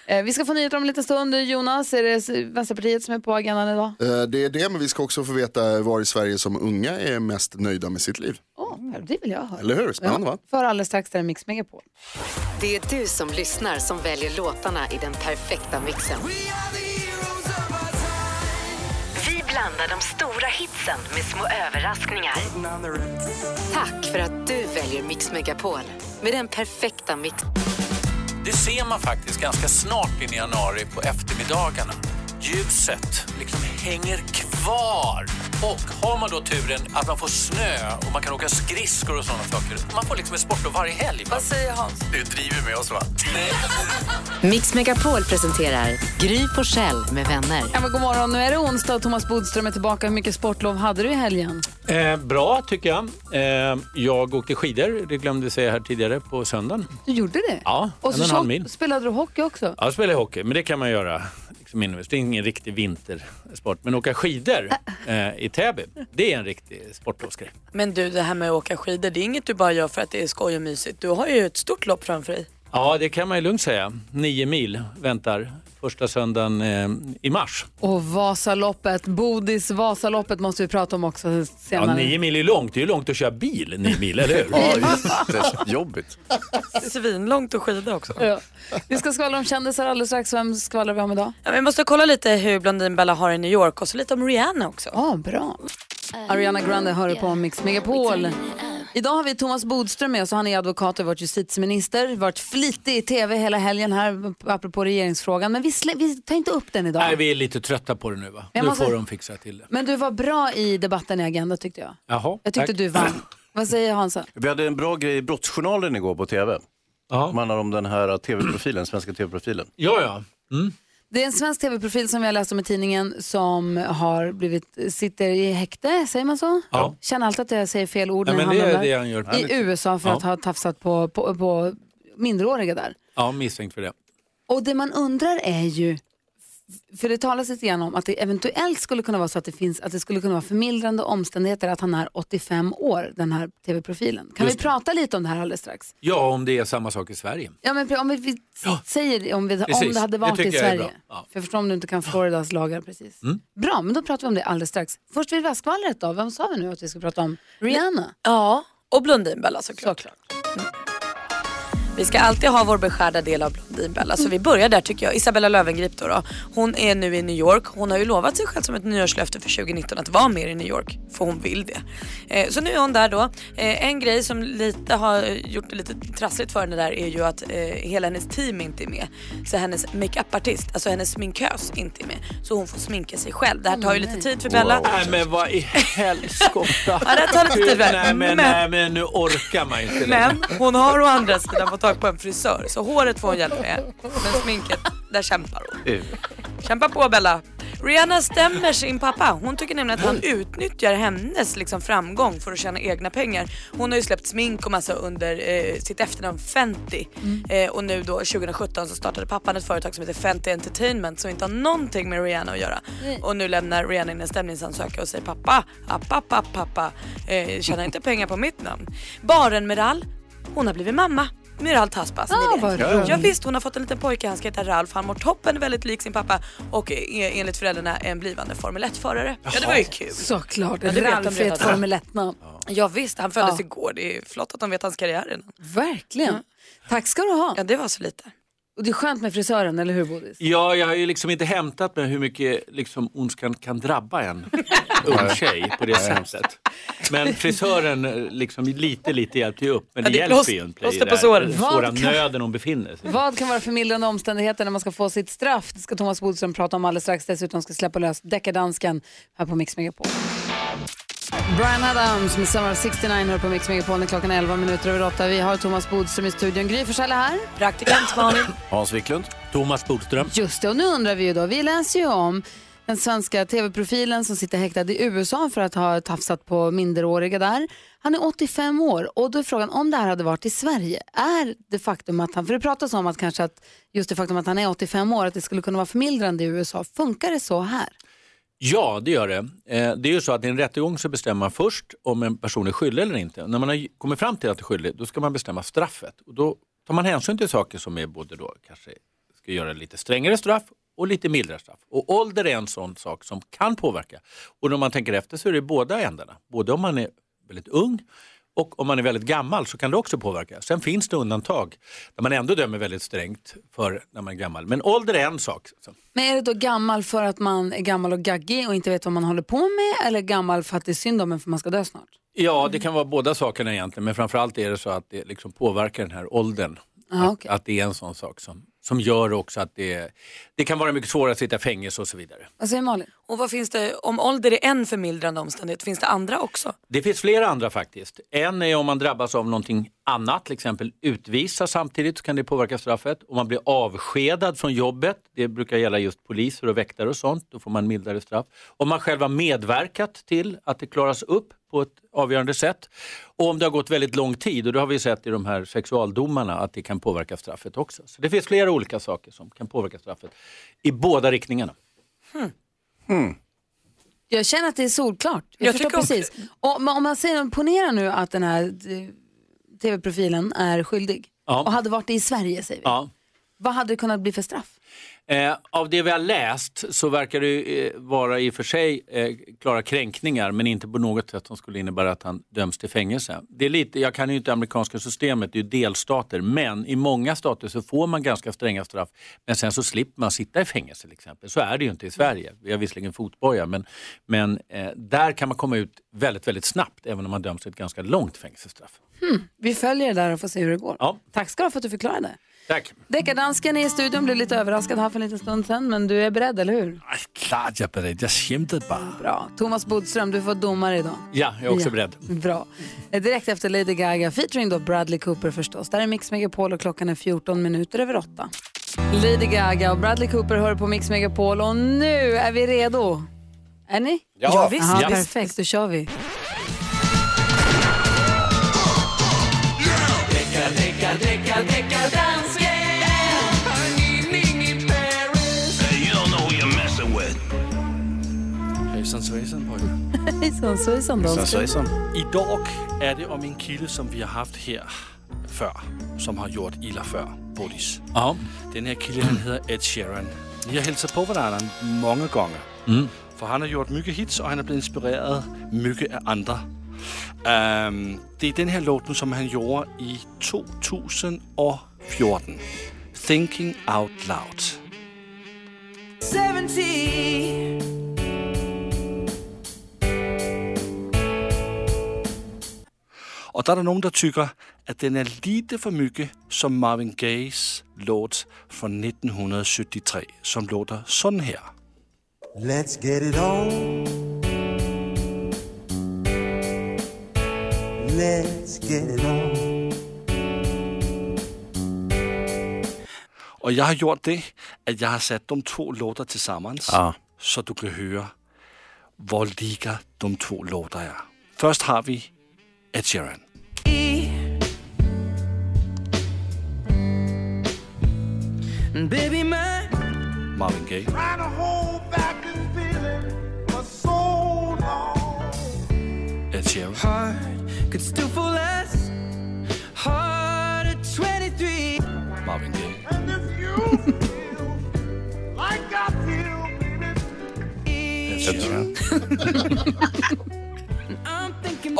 Eh, vi ska få nyheter om en liten stund. Jonas, är det Vänsterpartiet som är på agendan idag? Eh, Det är det, men vi ska också få veta var i Sverige som unga är mest nöjda med sitt liv. Åh, det vill jag höra. Eller hur? Spännande va? För alldeles strax där är Mix Megapol. Det är du som lyssnar som väljer låtarna i den perfekta mixen. Vi blandar de stora hitsen med små överraskningar. Tack för att du väljer Mix Megapol med den perfekta mixen. Det ser man faktiskt ganska snart in i januari på eftermiddagarna. Ljuset liksom hänger kvar. Och har man då turen att man får snö och man kan åka skridskor och sådana saker. Man får liksom ett sportlov varje helg. Va? Vad säger Hans? Du driver med oss va? Mix Megapol presenterar Gry Forssell med vänner. Ja, men god morgon, nu är det onsdag och Thomas Bodström är tillbaka. Hur mycket sportlov hade du i helgen? Eh, bra tycker jag. Eh, jag åkte skidor, det glömde jag säga här tidigare, på söndagen. Du gjorde det? Ja, och en så och en halv mil. spelade du hockey också? Ja, jag spelar hockey, men det kan man göra liksom inomhus. Det är ingen riktig vintersport. Men åka skidor eh, i Täby, det är en riktig sportlovsgrej. Men du, det här med att åka skidor, det är inget du bara gör för att det är skoj och mysigt. Du har ju ett stort lopp framför dig. Ja, det kan man ju lugnt säga. Nio mil väntar första söndagen eh, i mars. Och Vasaloppet, Bodis Vasaloppet måste vi prata om också Ja, senare. nio mil är långt. Det är ju långt att köra bil, nio mil, eller hur? Ja, jättejobbigt. Svinlångt att skida också. Ja. Vi ska skvallra om kändisar alldeles strax. Vem skvallrar vi om idag? Ja, vi måste kolla lite hur Blondinbella har i New York och så lite om Rihanna också. Ja, bra. Ariana Grande hör på Mix Megapol. Idag har vi Thomas Bodström med oss och han är advokat och varit justitieminister. Varit flitig i tv hela helgen här apropå regeringsfrågan. Men vi, slä, vi tar inte upp den idag. Nej, vi är lite trötta på det nu va? Nu måste- får de fixa till det. Men du var bra i debatten i Agenda tyckte jag. Jaha, Jag tyckte tack. du vann. Vad säger Hansa? Vi hade en bra grej i Brottsjournalen igår på tv. Ja. Som handlar om den här tv-profilen, svenska tv-profilen. Ja, ja. Mm. Det är en svensk tv-profil som vi har läst om i tidningen som har blivit, sitter i häkte, säger man så? Ja. Känner alltid att jag säger fel ord Ja, när men det är det han gör. I USA för Ja. att ha tafsat på, på, på minderåriga där. Ja, misstänkt för det. Och det man undrar är ju, för det talas lite grann om att det eventuellt skulle kunna vara så att det, finns, att det skulle kunna vara förmildrande omständigheter att han är 85 år, den här tv-profilen. Kan Just vi prata lite om det här alldeles strax? Ja, om det är samma sak i Sverige. Ja, men om vi säger om, vi, om Precis, det hade det varit i tycker jag är Sverige. bra. Ja. För jag förstår om du inte kan Floridas lagar precis. Mm. Bra, men då pratar vi om det alldeles strax. Först vill vi ha skvallret då. Vem sa vi nu att vi ska prata om? Rihanna. Ja, och Blondinbella såklart. Mm. Vi ska alltid ha vår beskärda del av Blondinbella så vi börjar där tycker jag. Isabella Löwengrip då, då. Hon är nu i New York. Hon har ju lovat sig själv som ett nyårslöfte för 2019 att vara mer i New York. För hon vill det. Eh, så nu är hon där då. Eh, en grej som lite har gjort det lite trassligt för henne där är ju att eh, hela hennes team inte är med. Så hennes makeup-artist, alltså hennes sminkös inte är med. Så hon får sminka sig själv. Det här tar ju lite tid för Bella. Nej men vad i helskotta. Ja, det tar lite tid. nej, men, Men- nej men nu orkar man inte längre. Men hon har å andra sidan fått tag på en frisör så håret får hon hjälp med. Men sminket, där kämpar hon. Kämpa på Bella. Rihanna stämmer sin pappa. Hon tycker nämligen att han utnyttjar hennes liksom, framgång för att tjäna egna pengar. Hon har ju släppt smink och massa under eh, sitt efternamn Fenty. Eh, och nu då 2017 så startade pappan ett företag som heter Fenty Entertainment som inte har någonting med Rihanna att göra. Nej. Och nu lämnar Rihanna in en stämningsansökan och säger pappa, app, app, app, pappa, eh, tjänar inte pengar på mitt namn. Baren Meral, hon har blivit mamma. Miral Taspas, Ah, vad roligt. Ja, visst, hon har fått en liten pojke, han ska heta Ralf. Han mår toppen, väldigt lik sin pappa och är enligt föräldrarna en blivande Formel 1-förare. Ja, det var ju kul. Såklart, Ja, Ralf är ett Formel 1-namn. Ja, visst, han föddes Ja. igår. Det är flott att de vet hans karriär redan. Verkligen. Tack ska du ha. Ja, det var så lite. Och det är skönt med frisören, eller hur Bodis? Ja, jag har ju liksom inte hämtat mig hur mycket liksom, ondskan kan drabba en ung tjej på det sättet. Men frisören liksom lite, lite hjälpte ju upp. Men Ja, det det- hjälper plås- ju inte i det den svåra kan- nöden hon befinner sig. Vad kan vara förmildrande omständigheter när man ska få sitt straff? Det ska Thomas Bodström prata om alldeles strax. Dessutom ska släppa lös deckardansken här på Mix Megapol. Brian Adams med Summer of 69 hör på Mix Megapol klockan är 11 minuter över 8. Vi har Thomas Bodström i studion. Gry Forssell är här. Praktikant Malin. Hans Wiklund. Thomas Bodström. Just det, och nu undrar vi ju då. Vi läser ju om den svenska tv-profilen som sitter häktad i USA för att ha tafsat på minderåriga där. Han är 85 år och då är frågan om det här hade varit i Sverige, är det faktum att han, för det pratas om att kanske att just det faktum att han är 85 år, att det skulle kunna vara förmildrande i USA. Funkar det så här? Ja, det gör det. Eh, Det är ju så att i en rättegång så bestämmer man först om en person är skyldig eller inte. När man har kommit fram till att det är skyldig, då ska man bestämma straffet. Och då tar man hänsyn till saker som är både då kanske ska göra lite strängare straff och lite mildare straff. Och ålder är en sån sak som kan påverka. Och när man tänker efter så är det båda ändarna. Både om man är väldigt ung och om man är väldigt gammal så kan det också påverka. Sen finns det undantag där man ändå dömer väldigt strängt för när man är gammal. Men ålder är en sak. Men är det då gammal för att man är gammal och gaggig och inte vet vad man håller på med eller gammal för att det är synd om en för man ska dö snart? Ja, det kan vara båda sakerna egentligen, men framförallt är det så att det liksom påverkar den här åldern. Ah, att, att det är en sån sak som, som gör också att det, det kan vara mycket svårare att sitta i fängelse och så vidare. Vad säger Malin? Och vad finns det, om ålder är en förmildrande omständighet, finns det andra också? Det finns flera andra faktiskt. En är om man drabbas av någonting annat, till exempel utvisas samtidigt så kan det påverka straffet. Om man blir avskedad från jobbet, det brukar gälla just poliser och väktare och sånt, då får man mildare straff. Om man själv har medverkat till att det klaras upp på ett avgörande sätt. Och om det har gått väldigt lång tid, och det har vi sett i de här sexualdomarna, att det kan påverka straffet också. Så det finns flera olika saker som kan påverka straffet i båda riktningarna. Jag känner att det är solklart. Jag, Jag förstår precis. Och, men om man säger, ponera nu att den här eh, tv-profilen är skyldig Ja. och hade varit det i Sverige, säger vi. Ja. Vad hade det kunnat bli för straff? Eh, av det vi har läst så verkar det eh, vara i och för sig eh, klara kränkningar men inte på något sätt som skulle innebära att han döms till fängelse. Det är lite, jag kan ju inte amerikanska systemet, det är ju delstater, men i många stater så får man ganska stränga straff men sen så slipper man sitta i fängelse till exempel. Så är det ju inte i Sverige. Vi har visserligen fotboja men, men eh, där kan man komma ut väldigt, väldigt snabbt även om man döms till ett ganska långt fängelsestraff. Hmm. Vi följer det där och får se hur det går. Ja. Tack ska du ha för att du förklarade. Tack. Deckardansken är i studion, blev lite överraskad här för en liten stund sedan, men du är beredd, eller hur? Klart jag är beredd, jag skämtade bara. Bra. Thomas Bodström, du får domare idag. Ja, jag är också Ja. beredd. Bra. Eh, Direkt efter Lady Gaga, featuring då Bradley Cooper förstås. Där är Mix Megapol och klockan är 14 minuter över 8. Lady Gaga och Bradley Cooper hör på Mix Megapol och nu är vi redo. Är ni? Ja. Ja, visst. Ja. perfekt, då kör vi. Hejsan svejsan pojkar. Hejsan svejsan dansken. Idag är det om en kille som vi har haft här før, som har gjort illa før, Bodis. Ja. Den här killen han heter Ed Sheeran. Ni har hälsat på varandra många gånger. Mm. För han har gjort mycket hits och han har blivit inspirerad mycket av andra. Ehm, det är den här låten som han gjorde i 2014. Thinking Out Loud. 70 Och där är det någon som tycker att den är lite för mycket som Marvin Gayes låt från 1973 som låter sån här. Let's get it on. Let's get it on. Och jag har gjort det att jag har satt de två låtar tillsammans Ja. så du kan höra vad lika de två låtar är. Först har vi Ed Sheeran. Baby, my Marvin Gaye. trying to hold back this feeling for so long. Ed Sheeran. Heart could still fall less. Heart at 23. Marvin Gaye. And if you feel like I feel, baby. Ed Sheeran.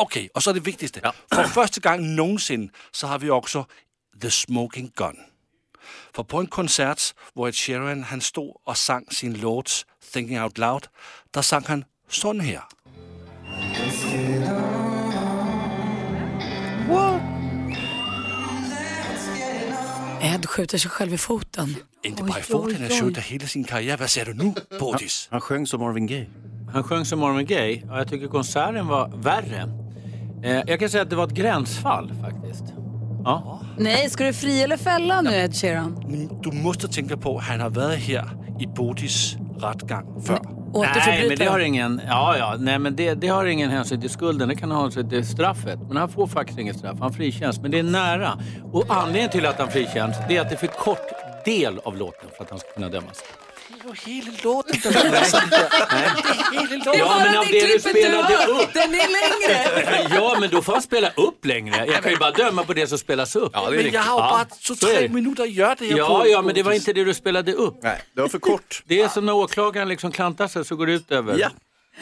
Okej, och så det viktigaste. För första gången någonsin så har vi också The Smoking Gun. För på en konsert hvor Ed Sheeran han stod och sang sin låt Thinking Out Loud, där sang han sån här. Ed skjuter sig själv i foten. Inte bara i foten, han skjuter hela sin karriär. Vad säger du nu, Bodis? Han sjöng som Marvin Gaye. Han sjöng som Marvin Gaye och jag tycker konserten var värre. Eh, jag kan säga att det var ett gränsfall faktiskt. Ja. Nej, ska du fri eller fälla nu Ed Sheeran? Du måste tänka på att han har varit här i Bodis rättgång förr. Nej, men det har ingen, ja, ja, nej, men det, det har ingen hänsyn till skulden. Det kan ha hänsyn till straffet. Men han får faktiskt inget straff. Han frikänns. Men det är nära. Och anledningen till att han frikänns det är att det är för kort del av låten för att han ska kunna dömas. Hela låten. Ja, men av det du spelade upp. Den är längre. Ja, men då får han spela upp längre. Jag kan ju bara döma på det som spelas upp. Ja, Men jag har bara så så är tre det. minuter att göra det här Ja, på. ja, men det var inte det du spelade upp. Nej, det var för kort. Det är som när åklagaren liksom klantar sig så går det ut över, Ja.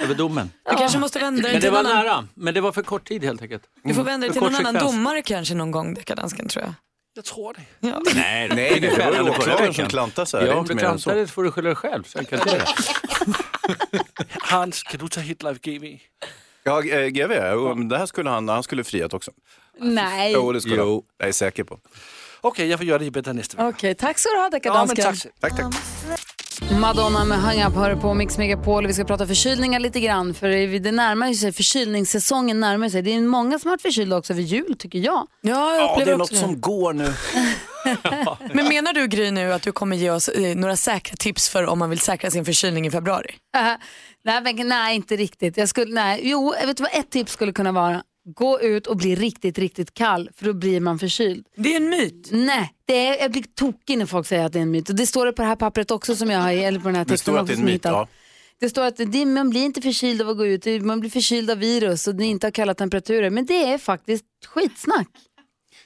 över domen. Du kanske måste vända dig Men det till var någon annan... nära. Men det var för kort tid helt enkelt. Du får vända dig För till kort någon annan sekvens. domare kanske någon gång, Deckardansken tror jag. Jag tror det. Ja. Nej, Nej, det var ju åklagaren som klantade sig. Ja, om du klantade så får du skylla dig själv. Så enkelt är det. Hans, kan du ta Hitlife GV? Ja, eh, GV, men det här skulle han, han skulle friat också. Nej. Jo, det skulle Jo. han. Jag är säker på. Okej, jag får göra det bättre nästa vecka. Okej, tack ska du ha Ja, deckardansken. tack. så- Tack, tack. Madonna med Hang Up hör på Mix Megapol. Vi ska prata förkylningar lite grann för det närmar sig, förkylningssäsongen närmar sig. Det är många som har varit förkylda också över jul tycker jag. Ja, jag Ja, det är något det. som går nu. Men menar du Gry nu att du kommer ge oss eh, några säkra tips för om man vill säkra sin förkylning i februari? Äh, nej, men- nej, inte riktigt. Jag skulle, nej. Jo, jag vet vad ett tips skulle kunna vara? Gå ut och bli riktigt, riktigt kall för då blir man förkyld. Det är en myt. Nej, det är, jag blir tokig när folk säger att det är en myt. Och det står det på det här pappret också som jag har, i- eller på den här Det texten står att det är en myt. Ja. Det står att det, man blir inte förkyld av att gå ut, man blir förkyld av virus och det inte har kalla temperaturer. Men det är faktiskt skitsnack.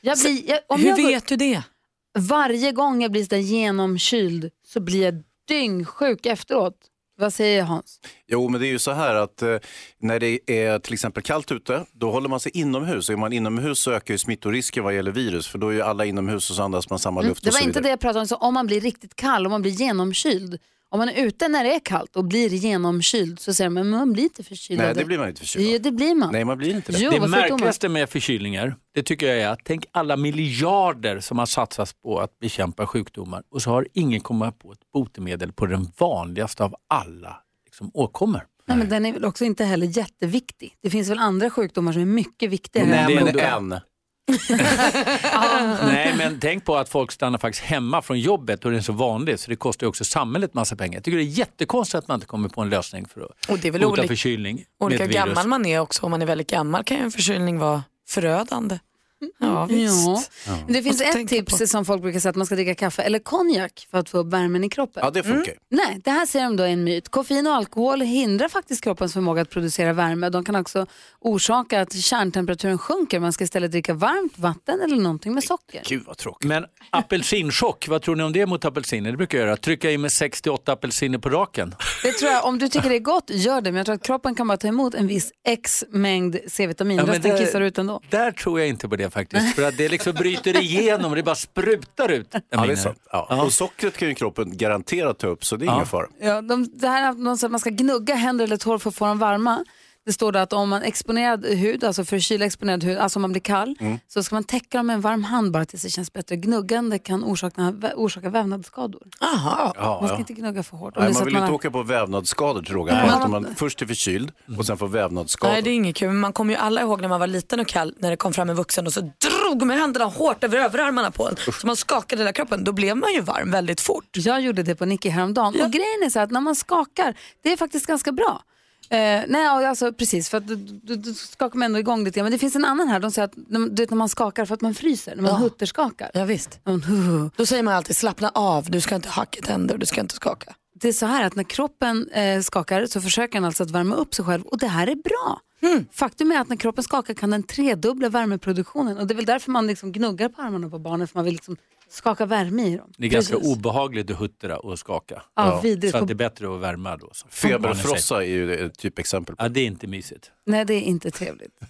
Jag blir, jag, om Hur jag går- vet du det? Varje gång jag blir så genomkyld så blir jag dyngsjuk efteråt. Vad säger Hans? Jo, men det är ju så här att eh, när det är till exempel kallt ute, då håller man sig inomhus. Är man inomhus så ökar ju smittorisken vad gäller virus, för då är ju alla inomhus och så andas man samma Mm, luft det och var inte det jag pratade om. Så om man blir riktigt kall, om man blir genomkyld. Om man är ute när det är kallt och blir genomkyld så säger man men man blir inte förkyld Nej, det blir man inte förkyld Ja, av. det blir man. Nej, man blir inte det. Jo, det märkligaste med förkylningar, det tycker jag är att tänk alla miljarder som har satsats på att bekämpa sjukdomar och så har ingen kommit på ett botemedel på den vanligaste av alla liksom, åkommor. Nej, men den är väl också inte heller jätteviktig. Det finns väl andra sjukdomar som är mycket viktigare. Nämn det är en. Nej, men tänk på att folk stannar faktiskt hemma från jobbet och det är så vanligt så det kostar också samhället massa pengar. Jag tycker det är jättekonstigt att man inte kommer på en lösning för att Och det är väl bota olika- förkylning Olika gammal man är också. Om man är väldigt gammal kan ju en förkylning vara förödande. Ja, Ja. visst. Det finns ett tips på. som folk brukar säga att man ska dricka kaffe eller konjak för att få upp värmen i kroppen. Ja, det funkar. Nej, det här säger de då är en myt. Koffein och alkohol hindrar faktiskt kroppens förmåga att producera värme. De kan också orsaka att kärntemperaturen sjunker. Man ska istället dricka varmt vatten eller någonting med socker. Gud vad tråkigt. Men apelsinchock, vad tror ni om det mot apelsiner? Det brukar jag göra. Trycka i med 68 apelsiner på raken. Det tror jag, om du tycker det är gott, gör det. Men jag tror att kroppen kan bara ta emot en viss x mängd C-vitamin. Ja, Resten det- kissar ut ändå. Där tror jag inte på det faktiskt. För att det liksom bryter igenom, det bara sprutar ut. Ja, det är sant. Ja. Och sockret kan ju kroppen garanterat ta upp så det är Ja. ingen fara. Ja, de, det här att någon säger att man ska gnugga händer eller tår för att få dem varma. Det står det att om man exponerad hud, alltså för kyla exponerad hud, alltså om man blir kall, Mm. så ska man täcka dem med en varm hand bara tills det känns bättre. Gnuggande kan orsaka, orsaka vävnadsskador. Aha. Ja, Man ska ja. inte gnugga för hårt. Nej, man vill man inte har- åka på vävnadsskador till råga. Ja. Om man först är förkyld och sen får vävnadsskador. Nej, det är inget kul. Men man kommer ju alla ihåg när man var liten och kall när det kom fram en vuxen och så drog med händerna hårt över överarmarna på en. Så man skakade hela kroppen. Då blev man ju varm väldigt fort. Jag gjorde det på Nicky häromdagen. Och grejen är så att när man skakar, det är faktiskt ganska bra. Eh, nej, alltså, precis, för att du, du, du skakar man ändå igång lite. Men det finns en annan här, de säger att du vet, när man skakar för att man fryser, när man Ja. hutterskakar. Ja, visst. Då säger man alltid slappna av, du ska inte hacka tänder och du ska inte skaka. Det är så här att när kroppen eh, skakar så försöker den alltså att värma upp sig själv och det här är bra. Hmm. Faktum är att när kroppen skakar kan den tredubbla värmeproduktionen och det är väl därför man liksom gnuggar på armarna på barnen för man vill liksom skaka värme i dem. Det är ganska Precis. obehagligt att huttra och skaka. Ja, vidrigt. Så att det är bättre att värma då. Så. Feberfrossa är ju ett typexempel. Ja, det är inte mysigt. Nej, det är inte trevligt.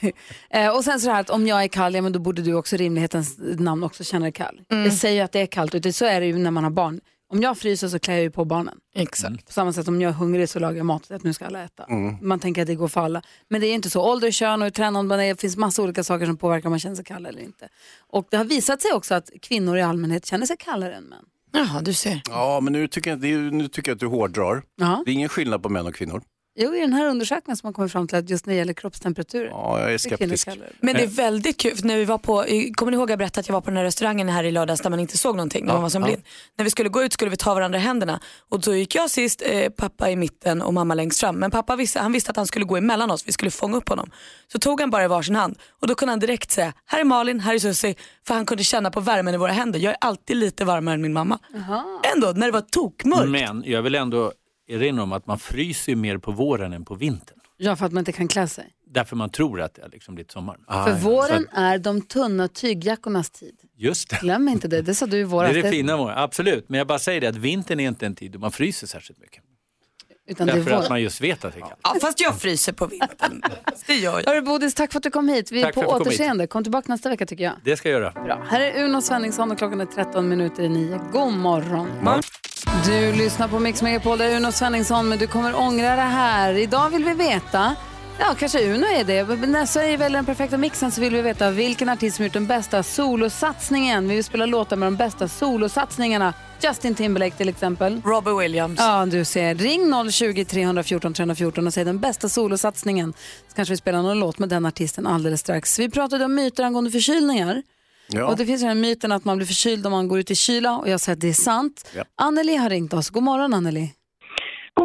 eh, och sen så här att om jag är kall, ja men då borde du också rimlighetens namn också känna dig kall. Mm. Jag säger ju att det är kallt och det, så är det ju när man har barn. Om jag fryser så klär jag ju på barnen. Exakt. På samma sätt om jag är hungrig så lagar jag mat att nu ska alla äta. Mm. Man tänker att det går för alla. Men det är inte så. Ålder, kön och hur tränad man är. Det finns massa olika saker som påverkar om man känner sig kall eller inte. Och det har visat sig också att kvinnor i allmänhet känner sig kallare än män. Jaha, du ser. Ja, men nu tycker jag, det är, ju- nu tycker jag att du hårdrar. Ja. Det är ingen skillnad på män och kvinnor. Jo, i den här undersökningen som man kommer fram till att just när det gäller kroppstemperatur. Ja, jag är skeptisk. Men det är väldigt kul, för när vi var på, kommer ni ihåg jag berättade att jag var på den här restaurangen här i lördags där man inte såg någonting, när Ja, man var som ja. blind. När vi skulle gå ut skulle vi ta varandra i händerna och då gick jag sist, eh, pappa i mitten och mamma längst fram. Men pappa visste, han visste att han skulle gå emellan oss, vi skulle fånga upp honom. Så tog han bara i varsin hand och då kunde han direkt säga, här är Malin, här är Susie, för han kunde känna på värmen i våra händer. Jag är alltid lite varmare än min mamma. Ändå, när det var tokmörkt. Men jag vill ändå erinra om att man fryser ju mer på våren än på vintern. Ja, för att man inte kan klä sig. Därför man tror att det har liksom blivit sommar. För våren är de tunna tygjackornas tid. Just det. Glöm inte det, det sa du i Det våras. är det fina absolut. Men jag bara säger det att vintern är inte en tid då man fryser särskilt mycket. Utan det är Därför att man just vet att det är kallt. Ja, fast jag fryser på vintern. Det gör jag. Hörru Bodis, tack för att du kom hit. Vi är Tack på återseende. Kom tillbaka nästa vecka tycker jag. Det ska jag göra. Bra. Här är Uno Svenningsson och klockan är 13 minuter i 9. God morgon. Du lyssnar på Mix Megapol, det är Uno Svenningsson, men du kommer ångra det här. Idag vill vi veta, ja kanske Uno är det, men när Sverige väljer den perfekta mixen så vill vi veta vilken artist som gjort den bästa solosatsningen. Vi vill spela låtar med de bästa solosatsningarna. Justin Timberlake till exempel. Robbie Williams. Ja, du ser. Ring 020 314 314 och säg den bästa solosatsningen. Så kanske vi spelar någon låt med den artisten alldeles strax. Vi pratade om myter angående förkylningar. Ja. Och det finns den här myten att man blir förkyld om man går ut i kyla och jag säger att det är sant. Ja. Anneli har ringt oss. God morgon Anneli.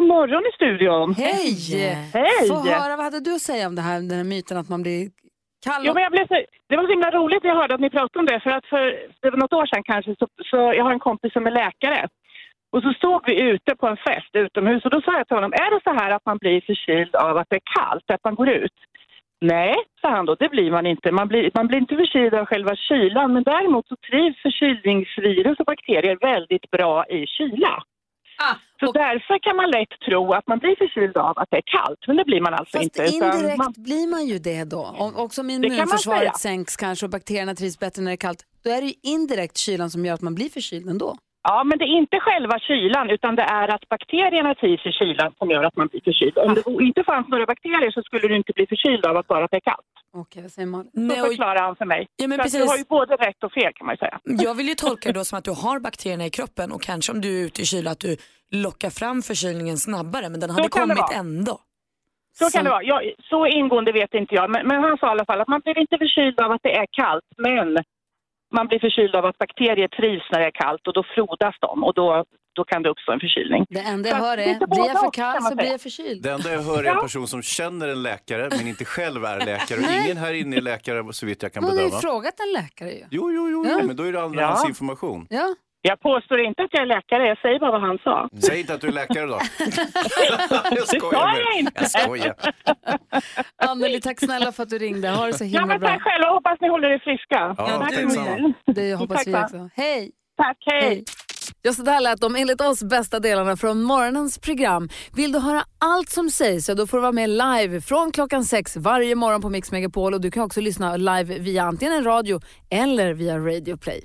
Morgon i studion. Hej! Hej! Få höra, vad hade du att säga om det här, den här myten att man blir kall? Jo, men jag blev så, det var så himla roligt när jag hörde att ni pratade om det. För att för, det var något år sedan kanske, så, så jag har en kompis som är läkare. Och så stod vi ute på en fest utomhus och då sa jag till honom, är det så här att man blir förkyld av att det är kallt, att man går ut? Nej, sa han då, det blir man inte. Man blir, man blir inte förkyld av själva kylan, men däremot så trivs förkylningsvirus och bakterier väldigt bra i kyla. Så därför kan man lätt tro att man blir förkyld av att det är kallt, men det blir man alltså Fast inte. utan indirekt man, blir man ju det då. Om, också om immunförsvaret sänks kanske och bakterierna trivs bättre när det är kallt. Då är det ju indirekt kylan som gör att man blir förkyld ändå. Ja, men det är inte själva kylan utan det är att bakterierna trivs i kylan som gör att man blir förkyld. Om det inte fanns några bakterier så skulle du inte bli förkyld av att bara att det är kallt. Okej, vad säger Malin? Så förklarar han för mig. Ja, men så precis. du har ju både rätt och fel kan man ju säga. Jag vill ju tolka det då som att du har bakterierna i kroppen och kanske om du är ute i kyla att du lockar fram förkylningen snabbare men den hade kommit ändå. Så kan det vara. Jag, så ingående vet inte jag. Men, men han sa i alla fall att man blir inte förkyld av att det är kallt, men man blir förkyld av att bakterier trivs när det är kallt och då frodas de och då, då kan det uppstå en förkylning. Det enda jag hör är, blir jag för kall så blir jag förkyld. Det enda jag hör är en person som känner en läkare men inte själv är läkare. Och ingen här inne är läkare så vitt jag kan Hon har ju bedöma. frågat en läkare ju. Jo, jo, jo, Ja. jo, men då är det andrahandsinformation. Ja. Jag påstår inte att jag är läkare, jag säger bara vad han sa. Säg inte att du är läkare då. jag Det skojar sa med jag dig. inte. Jag skojar. Anneli, tack snälla för att du ringde. Ha det så Ja, himla men bra. tack själva, hoppas ni håller er friska. Ja, tack tack. Det hoppas Tack, vi också. Hej! Tack, hej. Ja, så där lät de enligt oss bästa delarna från morgonens program. Vill du höra allt som sägs så då får du vara med live från klockan sex varje morgon på Mix Megapol och du kan också lyssna live via antingen en radio eller via Radio Play.